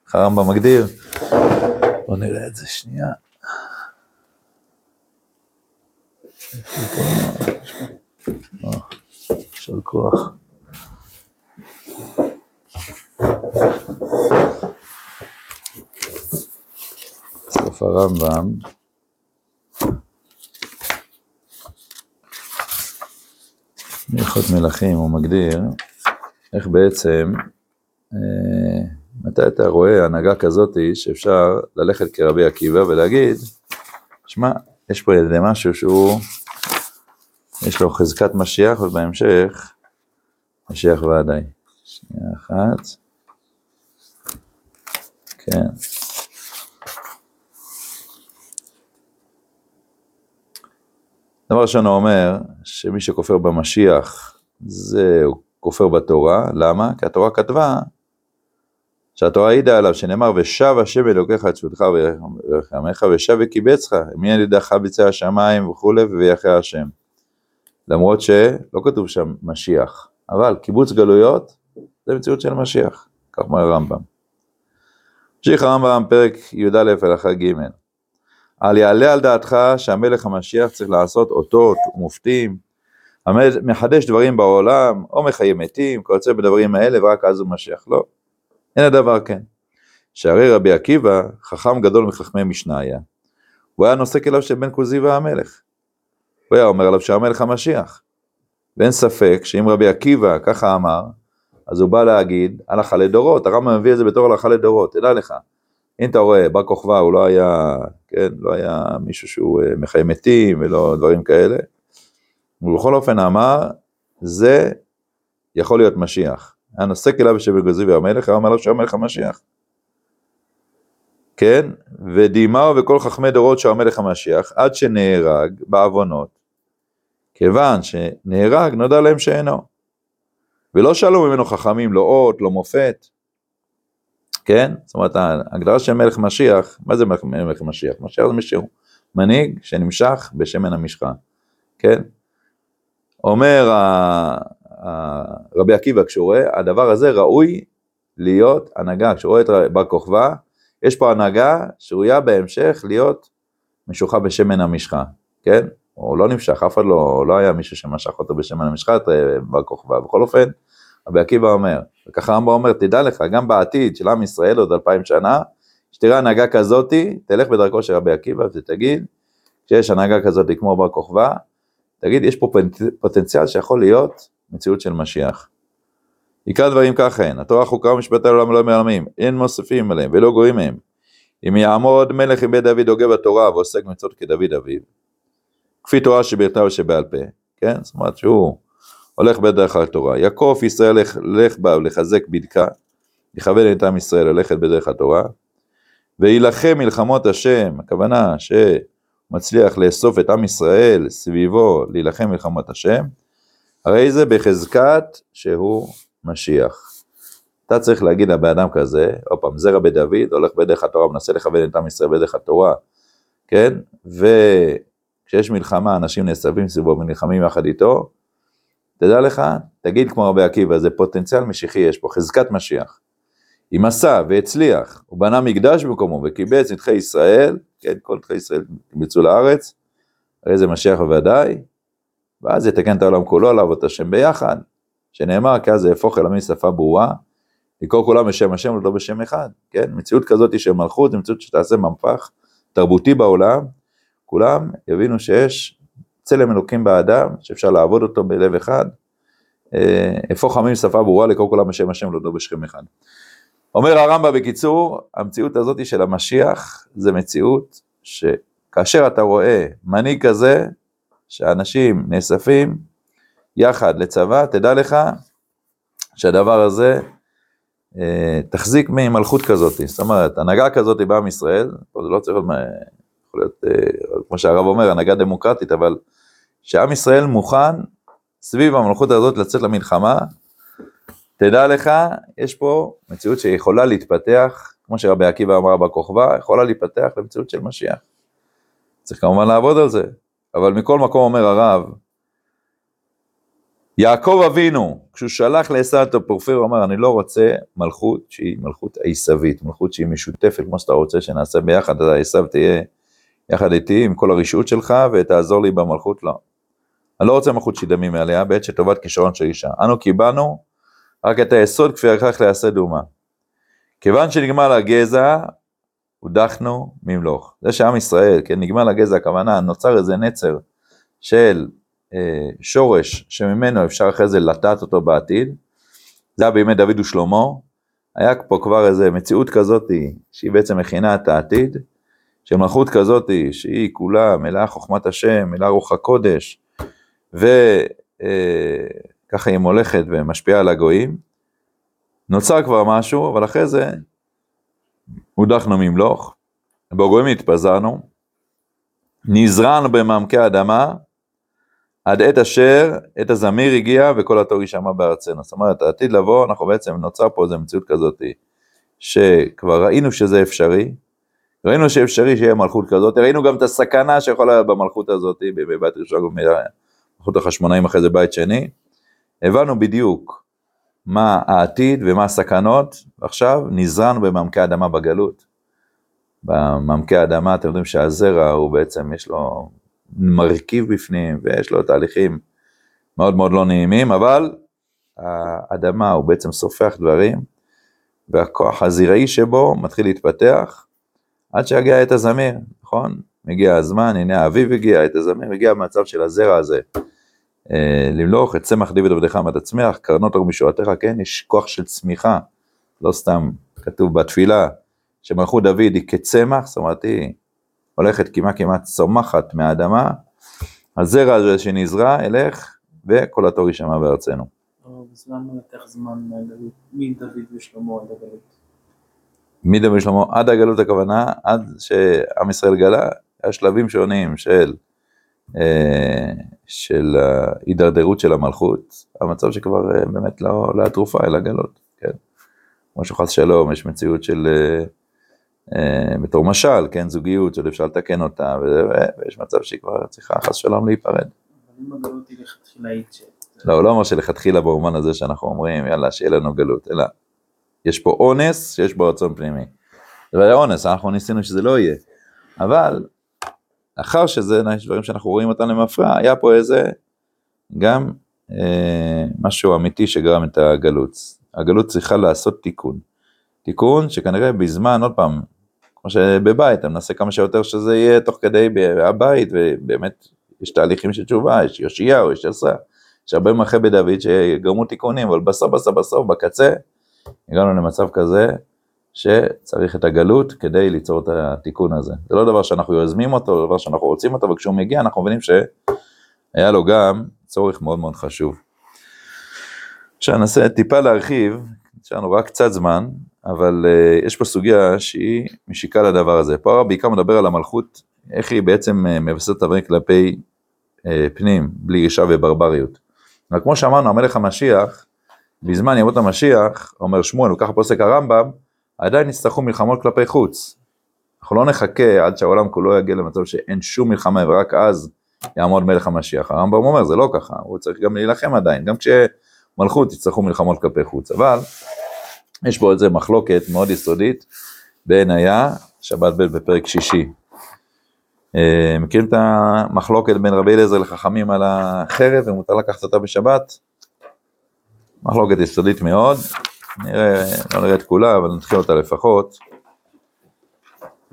איך הרמב"ם מגדיר? בוא נראה את זה שנייה. יישר כוח. סוף הרמב"ם בהלכות מלכים הוא מגדיר איך בעצם, אה, מתי אתה רואה הנהגה כזאת שאפשר ללכת כרבי עקיבא ולהגיד, שמע, יש פה איזה משהו שהוא, יש לו חזקת משיח ובהמשך משיח ועדיי. שנייה אחת. כן. דבר ראשון הוא אומר שמי שכופר במשיח זה הוא כופר בתורה, למה? כי התורה כתבה שהתורה העידה עליו שנאמר ושב השם אלוקיך שבותך ורחמך ושב וקיבצך, מי על ידך ביצע השמיים וכולי ויחיה השם. למרות שלא כתוב שם משיח, אבל קיבוץ גלויות זה מציאות של משיח, כך אומר הרמב"ם. ממשיך הרמב"ם פרק י"א הלכה ג' על יעלה על דעתך שהמלך המשיח צריך לעשות אותות ומופתים, מחדש דברים בעולם, או מחיה מתים, כיוצא בדברים האלה, ורק אז הוא משיח. לא, אין הדבר כן. שהרי רבי עקיבא, חכם גדול מחכמי משניה, הוא היה נושא כליו של בן כוזי והמלך. הוא היה אומר עליו שהמלך המשיח. ואין ספק שאם רבי עקיבא ככה אמר, אז הוא בא להגיד הלכה לדורות, הרמב"ם מביא את זה בתור הלכה לדורות, תדע לך. אם אתה רואה, בר כוכבא הוא לא היה, כן, לא היה מישהו שהוא אה, מחיים מתים ולא דברים כאלה. ובכל אופן אמר, זה יכול להיות משיח. היה נושא כליו בשביל גזי והמלך, היה אומר לו שהמלך המשיח. כן, ודימהו וכל חכמי דורות שהמלך המשיח, עד שנהרג בעוונות, כיוון שנהרג נודע להם שאינו. ולא שאלו ממנו חכמים, לא אות, לא מופת, כן? זאת אומרת, ההגדרה של מלך משיח, מה זה מלך משיח? משיח זה מישהו, מנהיג שנמשך בשמן המשחה, כן? אומר רבי עקיבא, כשהוא רואה, הדבר הזה ראוי להיות הנהגה, כשהוא רואה את בר כוכבא, יש פה הנהגה שראויה בהמשך להיות משוחה בשמן המשחה, כן? הוא לא נמשך, אף אחד לא, לא היה מישהו שמשך אותו בשמן המשחה, את בר כוכבא. בכל אופן, רבי עקיבא אומר, וככה רמב"ם אומר, תדע לך, גם בעתיד של עם ישראל עוד אלפיים שנה, שתראה הנהגה כזאתי, תלך בדרכו של רבי עקיבא ותגיד, כשיש הנהגה כזאתי כמו בר כוכבא, תגיד, יש פה פוטנציאל שיכול להיות מציאות של משיח. עיקר דברים ככה הן, התורה חוקה ומשפטי העולם לא מרמים, אין מוסיפים עליהם ולא גויים מהם. אם יעמוד מלך עם בית דוד הוגה בתורה ועוסק מצוות כדוד אביו, כפי תורה שבכתב ושבעל פה, כן? זאת אומרת שהוא הולך בדרך התורה. יעקב ישראל לך, לך בה ולחזק בדקה, יכוון את עם ישראל ללכת בדרך התורה, ויילחם מלחמות השם, הכוונה שמצליח לאסוף את עם ישראל סביבו להילחם מלחמות השם, הרי זה בחזקת שהוא משיח. אתה צריך להגיד לבן אדם כזה, עוד פעם, זרע בדוד, הולך בדרך התורה, מנסה לכוון את עם ישראל בדרך התורה, כן? וכשיש מלחמה, אנשים נאספים סביבו ונלחמים יחד איתו, תדע לך, תגיד כמו רבי עקיבא, זה פוטנציאל משיחי, יש פה חזקת משיח. אם עשה והצליח, הוא בנה מקדש במקומו וקיבץ נדחי ישראל, כן, כל נדחי ישראל קיבצו לארץ, הרי זה משיח בוודאי, ואז יתקן את העולם כולו, לעבוד את השם ביחד, שנאמר, כי אז יהפוך אל עמי שפה ברורה, לקרוא כולם בשם השם ולא בשם אחד, כן? מציאות כזאת של מלכות, מציאות שתעשה מהפך תרבותי בעולם, כולם יבינו שיש צלם אלוקים באדם, שאפשר לעבוד אותו בלב אחד, הפוך עמים שפה ברורה לקרוא כולם בשם השם ולא בשם אחד. אומר הרמב"ם בקיצור, המציאות הזאת של המשיח זה מציאות שכאשר אתה רואה מנהיג כזה, שאנשים נאספים יחד לצבא, תדע לך שהדבר הזה אה, תחזיק ממלכות כזאת, זאת אומרת, הנהגה כזאת בעם ישראל, פה זה לא צריך להיות, יכול להיות, אה, כמו שהרב אומר, הנהגה דמוקרטית, אבל שעם ישראל מוכן סביב המלכות הזאת לצאת למלחמה, תדע לך, יש פה מציאות שיכולה להתפתח, כמו שרבי עקיבא אמר בכוכבא, יכולה להתפתח למציאות של משיח. צריך כמובן לעבוד על זה, אבל מכל מקום אומר הרב, יעקב אבינו, כשהוא שלח לעשו את הפורפיר, הוא אמר, אני לא רוצה מלכות שהיא מלכות עיסבית, מלכות שהיא משותפת, כמו שאתה רוצה שנעשה ביחד, אז עשו תהיה יחד איתי עם כל הרשעות שלך, ותעזור לי במלכות, לא. אני לא רוצה מלכות שידמים מעליה, בעת שטובת כישרון של אישה. אנו קיבלנו רק את היסוד כפי הכרח לייסד אומה. כיוון שנגמר הגזע, הודחנו ממלוך. זה שעם ישראל, כן, נגמר לגזע, הכוונה, נוצר איזה נצר של אה, שורש שממנו אפשר אחרי זה לטעת אותו בעתיד, זה היה בימי דוד ושלמה, היה פה כבר איזה מציאות כזאתי, שהיא בעצם מכינה את העתיד, של מלכות כזאתי, שהיא כולה מלאה חוכמת השם, מלאה רוח הקודש, וככה אה, היא מולכת ומשפיעה על הגויים, נוצר כבר משהו, אבל אחרי זה הודחנו ממלוך, בגויים התפזרנו, נזרענו במעמקי האדמה, עד עת אשר עת הזמיר הגיע וכל התור יישמע בארצנו. זאת אומרת, העתיד לבוא, אנחנו בעצם, נוצר פה איזו מציאות כזאת, שכבר ראינו שזה אפשרי, ראינו שאפשרי שיהיה מלכות כזאת, ראינו גם את הסכנה שיכולה במלכות הזאת, בבית ראשון, במלכות החשמונאים אחרי זה בית שני, הבנו בדיוק מה העתיד ומה הסכנות, ועכשיו נזרענו במעמקי האדמה בגלות. במעמקי האדמה אתם יודעים שהזרע הוא בעצם, יש לו מרכיב בפנים, ויש לו תהליכים מאוד מאוד לא נעימים, אבל האדמה הוא בעצם סופח דברים, והכוח הזרעי שבו מתחיל להתפתח, עד שיגיע עת הזמיר, נכון? מגיע הזמן, הנה האביב הגיע, עת הזמיר, הגיע המצב של הזרע הזה. אה, למלוך את צמח דיבד עבדך מה תצמיח, קרנות אור משורתך, כן? יש כוח של צמיחה, לא סתם כתוב בתפילה, שמלכות דוד היא כצמח, זאת אומרת היא הולכת כמעט כמעט צומחת מהאדמה, הזרע הזה שנזרע, אלך, וכל התור יישמע בארצנו. אז למה לקח זמן מדוד ושלמה עד הגלות? מדוד ושלמה עד הגלות הכוונה, עד שעם ישראל גלה, היה שלבים שונים של אה, של ההידרדרות של המלכות, המצב שכבר אה, באמת לא, לא התרופה אלא גלות, כן? כמו שחס שלום, יש מציאות של, אה, אה, בתור משל, כן, זוגיות, שעוד אפשר לתקן אותה, ויש מצב שהיא כבר צריכה חס שלום להיפרד. אבל אם הגלות היא לכתחילה. לא, הוא לא אומר שלכתחילה במובן הזה שאנחנו אומרים, יאללה, שיהיה לנו גלות, אלא יש פה אונס שיש בו רצון פנימי. זה היה אונס, אנחנו ניסינו שזה לא יהיה. אבל, לאחר שזה, יש דברים שאנחנו רואים אותם למפרע, היה פה איזה, גם אה, משהו אמיתי שגרם את הגלות. הגלות צריכה לעשות תיקון. תיקון שכנראה בזמן, עוד פעם, כמו שבבית, אני מנסה כמה שיותר שזה יהיה תוך כדי הבית, ובאמת יש תהליכים של תשובה, יש יאשיהו, יש עשה, יש הרבה מלכי בדוד שגרמו תיקונים, אבל בסוף בסוף בסוף, בקצה, הגענו למצב כזה שצריך את הגלות כדי ליצור את התיקון הזה. זה לא דבר שאנחנו יוזמים אותו, זה דבר שאנחנו רוצים אותו, וכשהוא מגיע אנחנו מבינים שהיה לו גם צורך מאוד מאוד חשוב. עכשיו ננסה טיפה להרחיב, יש לנו רק קצת זמן, אבל uh, יש פה סוגיה שהיא משיקה לדבר הזה. פה הרב בעיקר מדבר על המלכות, איך היא בעצם uh, מבססת את הדברים כלפי uh, פנים, בלי רישה וברבריות. אבל כמו שאמרנו, המלך המשיח, בזמן ימות המשיח, אומר שמואל, וככה פוסק הרמב"ם, עדיין יצטרכו מלחמות כלפי חוץ. אנחנו לא נחכה עד שהעולם כולו יגיע למצב שאין שום מלחמה ורק אז יעמוד מלך המשיח. הרמב"ם אומר, זה לא ככה, הוא צריך גם להילחם עדיין, גם כשמלכות יצטרכו מלחמות כלפי חוץ. אבל יש פה איזה מחלוקת מאוד יסודית בין היה, שבת ב' בפרק שישי. אה, מכירים את המחלוקת בין רבי אליעזר לחכמים על החרב ומותר לקחת אותה בשבת? מחלוקת יסודית מאוד, נראה, לא נראה את כולה, אבל נתחיל אותה לפחות.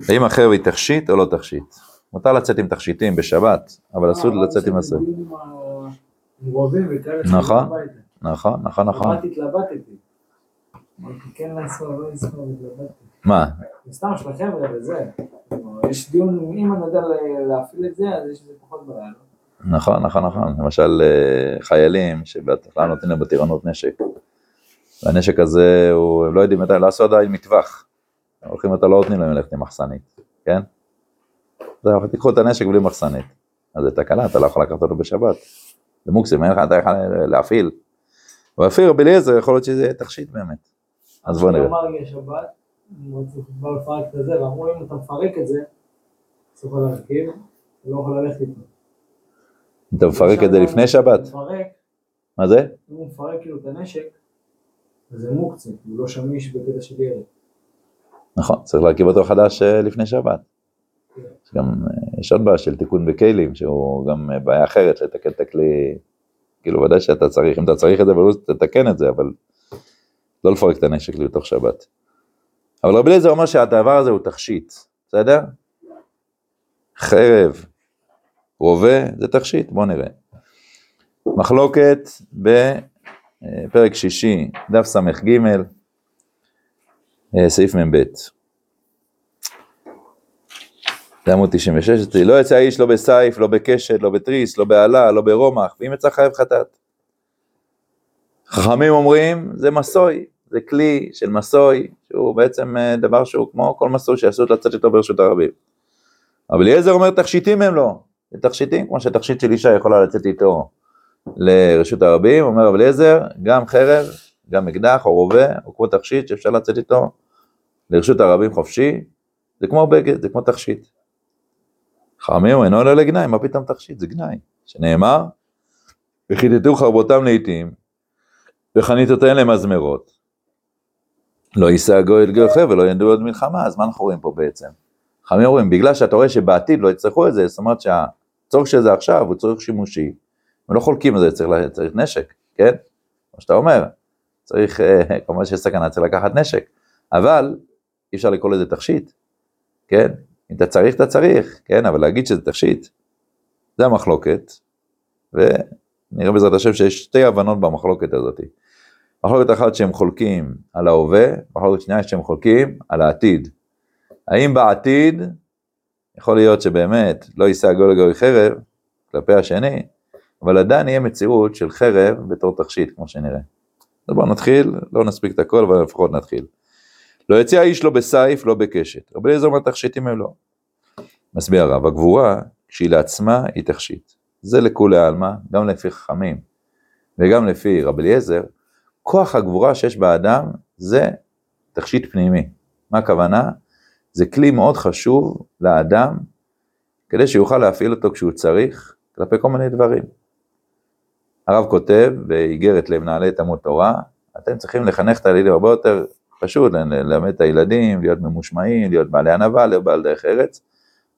האם החרב היא תכשיט או לא תכשיט? מותר לצאת עם תכשיטים בשבת, אבל אסור לצאת עם הסרט. נכון, נכון, נכון, נכון. התלבטתי. מה? סתם של החבר'ה וזה. יש דיון, אם אני יודע להפעיל את זה, אז יש לזה פחות בעיה. לא? נכון, נכון, נכון. למשל אה, חיילים שבהתחלה נותנים להם בטירונות נשק. והנשק הזה, הוא, הם לא יודעים מתי, לא עשו עדיין מטווח. הם הולכים אתה לא נותנים להם ללכת עם מחסנית, כן? זהו, תיקחו את הנשק בלי מחסנית. אז זה תקלה, אתה לא יכול לקחת אותו בשבת. זה מוקסים, אין לך, אתה יכול להפעיל. ואפילו רבי אליעזר, יכול להיות שזה יהיה תכשיט באמת. אז בוא נראה. לפרק את זה, ואמרו אם אתה מפרק את זה, אתה יכול להרכיב, אתה לא יכול ללכת איתו. אתה מפרק את זה לפני שבת? מה זה? אם הוא מפרק כאילו את הנשק, זה מוקצה, הוא לא שמיש בקטע של ירי. נכון, צריך להרכיב אותו חדש אה, לפני שבת. יש גם, אה, יש עוד בעיה של תיקון בכלים, שהוא גם אה, בעיה אחרת, לתקן את הכלי, כאילו ודאי שאתה צריך, אם אתה צריך את זה, אבל תתקן את זה, אבל לא לפרק את הנשק לתוך שבת. אבל רבי אליעזר אומר שהדבר הזה הוא תכשיט, בסדר? חרב, רובה, זה תכשיט, בואו נראה. מחלוקת בפרק שישי, דף ס"ג, אה, סעיף מ"ב. זה עמוד 96, לא יצא איש לא בסייף, לא בקשת, לא בתריס, לא בעלה, לא ברומח, ואם יצא חייב חטאת. חכמים אומרים, זה מסוי, זה כלי של מסוי, שהוא בעצם אה, דבר שהוא כמו כל מסוי שעשו לצאת איתו ברשות הרבים. אבל אליעזר אומר תכשיטים הם לא, זה תכשיטים, כמו שתכשיט של אישה יכולה לצאת איתו לרשות הרבים, אומר אבל אליעזר, גם חרב, גם אקדח או רובה, או כמו תכשיט שאפשר לצאת איתו לרשות הרבים חופשי, זה כמו בגד, זה כמו תכשיט. חכמים אינו אלא לגנאי, מה פתאום תכשיט? זה גנאי. שנאמר, וכיתתו חרבותם לעיתים, וחניתותיהן למזמרות. לא יישא הגוי אל גוי ולא ינדו עוד מלחמה, אז מה אנחנו רואים פה בעצם? חכמים אומרים, בגלל שאתה רואה שבעתיד לא יצטרכו את זה, זאת אומרת שהצורך של זה עכשיו הוא צורך שימושי, הם לא חולקים על זה, צריך, צריך נשק, כן? כמו שאתה אומר, צריך, אה, <laughs> כמובן שיש סכנה, צריך לקחת נשק, אבל אי אפשר לקרוא לזה תכשיט, כן? אם אתה צריך, אתה צריך, כן? אבל להגיד שזה תכשיט, זה המחלוקת, ונראה בעזרת השם שיש שתי הבנות במחלוקת הזאת. מחלוקת אחת שהם חולקים על ההווה, מחלוקת שנייה שהם חולקים על העתיד. האם בעתיד, יכול להיות שבאמת לא יישא גוי לגוי חרב כלפי השני, אבל עדיין יהיה מציאות של חרב בתור תכשיט, כמו שנראה. אז בואו נתחיל, לא נספיק את הכל, אבל לפחות נתחיל. לא יציע איש לא בסייף, לא בקשת. רבי אליעזר אומר תכשיטים הם לא. מסביר הרב, הגבורה שהיא לעצמה היא תכשיט. זה לכולי עלמא, גם לפי חכמים וגם לפי רבי אליעזר, כוח הגבורה שיש באדם זה תכשיט פנימי. מה הכוונה? זה כלי מאוד חשוב לאדם, כדי שיוכל להפעיל אותו כשהוא צריך, כלפי כל מיני דברים. הרב כותב באיגרת למנהלי תלמוד תורה, אתם צריכים לחנך את הילדים הרבה יותר פשוט, ללמד את הילדים, להיות ממושמעים, להיות בעלי ענווה, להיות בעל דרך ארץ,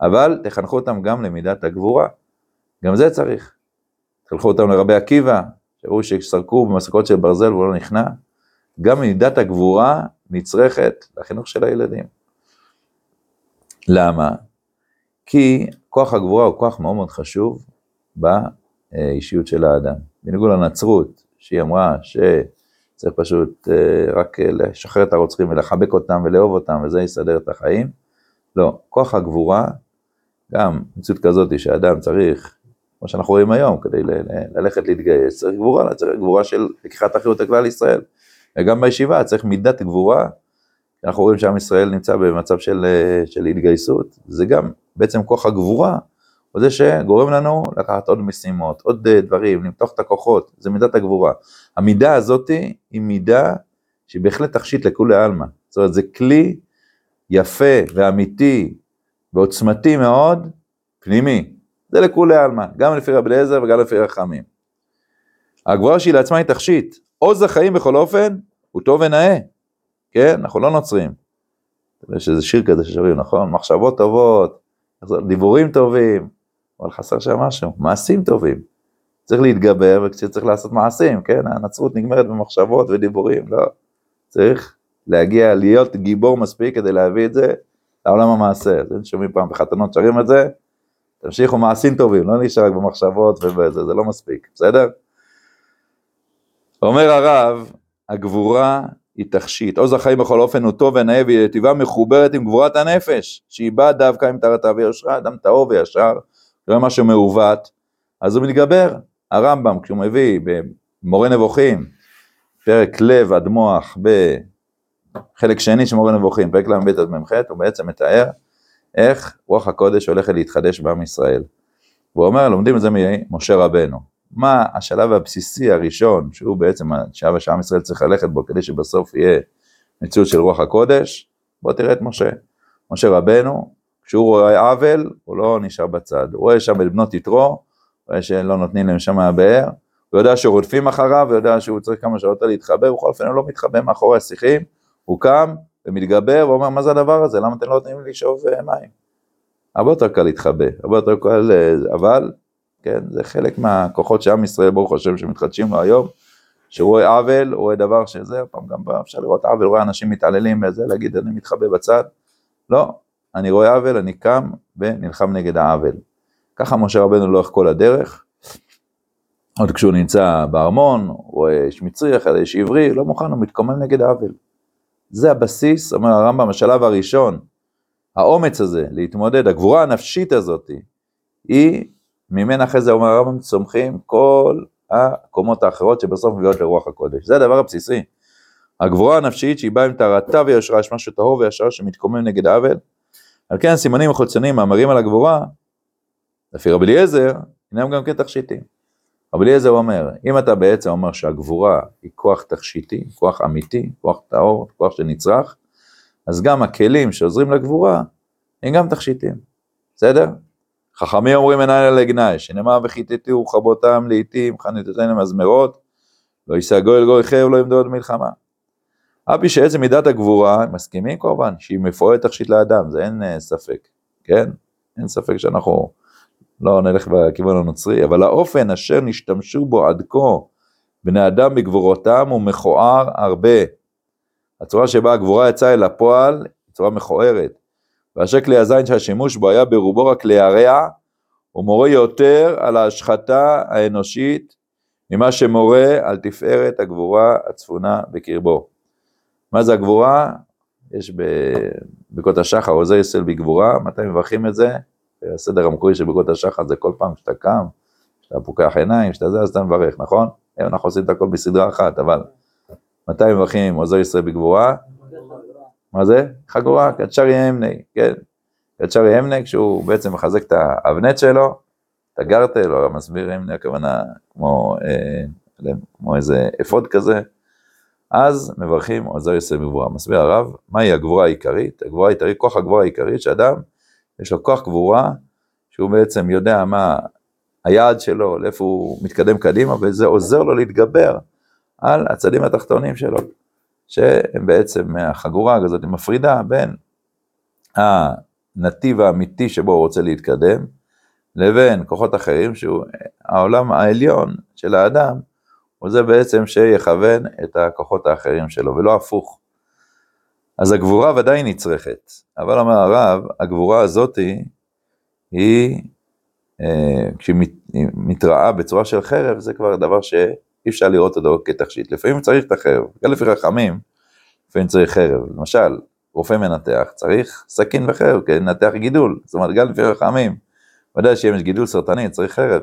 אבל תחנכו אותם גם למידת הגבורה. גם זה צריך. תחנכו אותם לרבי עקיבא, שראו שסרקו במסקות של ברזל והוא לא נכנע. גם מידת הגבורה נצרכת לחינוך של הילדים. למה? כי כוח הגבורה הוא כוח מאוד מאוד חשוב באישיות של האדם. בניגוד לנצרות, שהיא אמרה שצריך פשוט אה, רק לשחרר את הרוצחים ולחבק אותם ולאהוב אותם וזה יסדר את החיים. לא, כוח הגבורה, גם מציאות כזאת שאדם צריך, כמו שאנחנו רואים היום, כדי ללכת להתגייס, צריך גבורה, צריך גבורה של לקיחת אחריות לכלל ישראל. וגם בישיבה צריך מידת גבורה, אנחנו רואים שעם ישראל נמצא במצב של, אה, של התגייסות, זה גם בעצם כוח הגבורה, הוא זה שגורם לנו לקחת עוד משימות, עוד אה, דברים, למתוח את הכוחות, זה מידת הגבורה. המידה הזאת היא מידה שהיא בהחלט תכשיט לכולי עלמא, זאת אומרת זה כלי יפה ואמיתי ועוצמתי מאוד, פנימי, זה לכולי עלמא, גם לפי רבי אליעזר וגם לפי רחמים. הגבורה שהיא לעצמה היא תכשיט, עוז החיים בכל אופן הוא טוב ונאה, כן? אנחנו לא נוצרים. יש איזה שיר כזה ששרים, נכון? מחשבות טובות, דיבורים טובים, אבל חסר שם משהו, מעשים טובים. צריך להתגבר וכשצריך לעשות מעשים, כן? הנצרות נגמרת במחשבות ודיבורים, לא. צריך להגיע, להיות גיבור מספיק כדי להביא את זה לעולם המעשה. אז שומעים פעם בחתונות שרים את זה, תמשיכו מעשים טובים, לא נשאר רק במחשבות ובזה, זה לא מספיק, בסדר? אומר הרב, הגבורה היא תכשיט. עוז החיים בכל אופן הוא טוב ונאה והיא טבעה מחוברת עם גבורת הנפש, שהיא באה דווקא עם טהרתה ויושרה, אדם טהור וישר, רואה משהו מעוות, אז הוא מתגבר. הרמב"ם, כשהוא מביא במורה נבוכים, פרק לב עד מוח, בחלק שני של מורה נבוכים, פרק ל"ב עד מ"ח, הוא בעצם מתאר איך רוח הקודש הולכת להתחדש בעם ישראל. והוא אומר, לומדים את זה ממשה רבנו. מה השלב הבסיסי הראשון, שהוא בעצם השלב שעם ישראל צריך ללכת בו כדי שבסוף יהיה מציאות של רוח הקודש, בוא תראה את משה. משה רבנו, כשהוא רואה עוול, הוא לא נשאר בצד. הוא רואה שם את בנות יתרו, רואה שלא נותנים להם שם מהבאר, הוא יודע שרודפים אחריו, הוא יודע שהוא צריך כמה שעות להתחבא, בכל אופן הוא לא מתחבא מאחורי השיחים, הוא קם ומתגבר ואומר, מה זה הדבר הזה? למה אתם לא נותנים לי לשאוב אה, מים? הרבה יותר קל להתחבא, הרבה יותר קל, אה, אבל כן? זה חלק מהכוחות שעם ישראל ברוך השם שמתחדשים לו היום, שהוא רואה עוול, הוא רואה דבר שזה, פעם גם אפשר לראות עוול, רואה אנשים מתעללים בזה, להגיד אני מתחבא בצד, לא, אני רואה עוול, אני קם ונלחם נגד העוול. ככה משה רבנו לאורך כל הדרך, עוד כשהוא נמצא בארמון, הוא רואה איש מצרי, אחרי איש עברי, לא מוכן, הוא מתקומם נגד העוול. זה הבסיס, אומר הרמב"ם, השלב הראשון, האומץ הזה להתמודד, הגבורה הנפשית הזאת, היא ממנה אחרי זה אומר הרמב"ם צומחים כל הקומות האחרות שבסוף מביאות לרוח הקודש. זה הדבר הבסיסי. הגבורה הנפשית שהיא באה עם טהרתה ויושרה, יש משהו טהור וישר שמתקומם נגד העוול. על כן הסימנים החיצוניים מאמרים על הגבורה, לפי רבי אליעזר, הינם גם כן תכשיטים. רבי אליעזר אומר, אם אתה בעצם אומר שהגבורה היא כוח תכשיטי, כוח אמיתי, כוח טהור, כוח שנצרך, אז גם הכלים שעוזרים לגבורה הם גם תכשיטים, בסדר? חכמים אומרים עיניים על הגנאי, שנאמר וכיתתו חבותם לעתים, חניתותיהם למזמרות, לא יישא גוי אל גוי חרב, לא ימדוד מלחמה. אף פי שעצם מידת הגבורה, מסכימים כמובן, שהיא מפוארת תכשיט לאדם, זה אין uh, ספק, כן? אין ספק שאנחנו לא נלך בכיוון הנוצרי, אבל האופן אשר נשתמשו בו עד כה בני אדם בגבורותם הוא מכוער הרבה. הצורה שבה הגבורה יצאה אל הפועל היא צורה מכוערת. ואשר כלי הזין שהשימוש בו היה ברובו רק להרע, הוא מורה יותר על ההשחתה האנושית ממה שמורה על תפארת הגבורה הצפונה בקרבו. מה זה הגבורה? יש בברכות השחר, עוזר ישראל בגבורה, מתי מברכים את זה? הסדר המקורי של ברכות השחר זה כל פעם שאתה קם, שאתה פוקח עיניים, שאתה זה, אז אתה מברך, נכון? היום אנחנו עושים את הכל בסדרה אחת, אבל מתי מברכים עוזר ישראל בגבורה? מה זה? חגורה, קדשר ימני, כן. את שרי המנק, שהוא בעצם מחזק את האבנט שלו, את הגרטל, או המסביר המנק, הכוונה כמו, אה, כמו איזה אפוד כזה, אז מברכים עוזר יוסף בגבורה. מסביר הרב, מהי הגבורה העיקרית? הגבורה העיקרית, כוח הגבורה העיקרית, שאדם, יש לו כוח גבורה, שהוא בעצם יודע מה היעד שלו, לאיפה הוא מתקדם קדימה, וזה עוזר לו להתגבר על הצדים התחתונים שלו, שהם בעצם החגורה הזאת מפרידה בין הנתיב האמיתי שבו הוא רוצה להתקדם, לבין כוחות אחרים, שהוא העולם העליון של האדם, הוא זה בעצם שיכוון את הכוחות האחרים שלו, ולא הפוך. אז הגבורה ודאי נצרכת, אבל אומר הרב, הגבורה הזאתי היא, אה, כשהיא מתראה בצורה של חרב, זה כבר דבר שאי אפשר לראות אותו כתכשיט. לפעמים צריך את החרב, גם לפי חכמים, לפעמים צריך חרב. למשל, רופא מנתח צריך סכין וחרב כדי לנתח גידול, זאת אומרת, גם לפי חכמים, ודאי שאם יש גידול סרטני צריך חרב.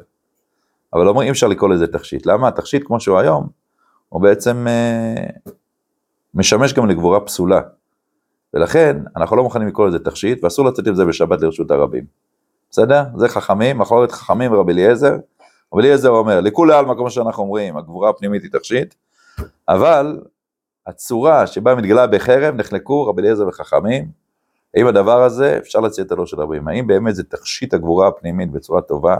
אבל אומרים, אי אפשר לקרוא לזה תכשיט. למה? התכשיט כמו שהוא היום, הוא בעצם אה, משמש גם לגבורה פסולה. ולכן, אנחנו לא מוכנים לקרוא לזה תכשיט, ואסור לצאת עם זה בשבת לרשות הרבים. בסדר? זה חכמים, מחלוקת חכמים ורבי אליעזר. רבי אליעזר אומר, לכולי עלמא, כמו שאנחנו אומרים, הגבורה הפנימית היא תכשיט, אבל הצורה שבה מתגלה בחרב, נחלקו רבי אליעזר וחכמים, האם הדבר הזה אפשר לצאת עלו של רבים, האם באמת זה תכשיט הגבורה הפנימית בצורה טובה,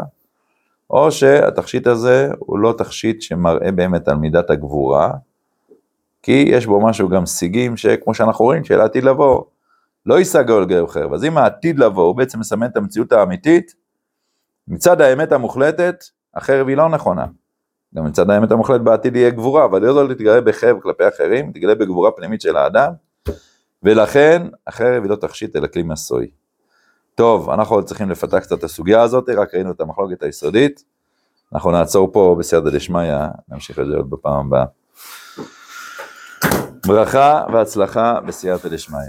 או שהתכשיט הזה הוא לא תכשיט שמראה באמת על מידת הגבורה, כי יש בו משהו גם סיגים שכמו שאנחנו רואים, של העתיד לבוא, לא יישא גאול גאו חרב. אז אם העתיד לבוא הוא בעצם מסמן את המציאות האמיתית, מצד האמת המוחלטת, החרב היא לא נכונה. גם מצד האמת המוחלטת בעתיד יהיה גבורה, אבל לא תתגלה בחרב כלפי אחרים, תתגלה בגבורה פנימית של האדם, ולכן החרב היא לא תכשיט אלא כלי מסוי. טוב, אנחנו עוד צריכים לפתח קצת את הסוגיה הזאת, רק ראינו את המחלוקת היסודית. אנחנו נעצור פה בסייעתא דשמיא, נמשיך את זה עוד בפעם הבאה. ברכה והצלחה בסייעתא דשמיא.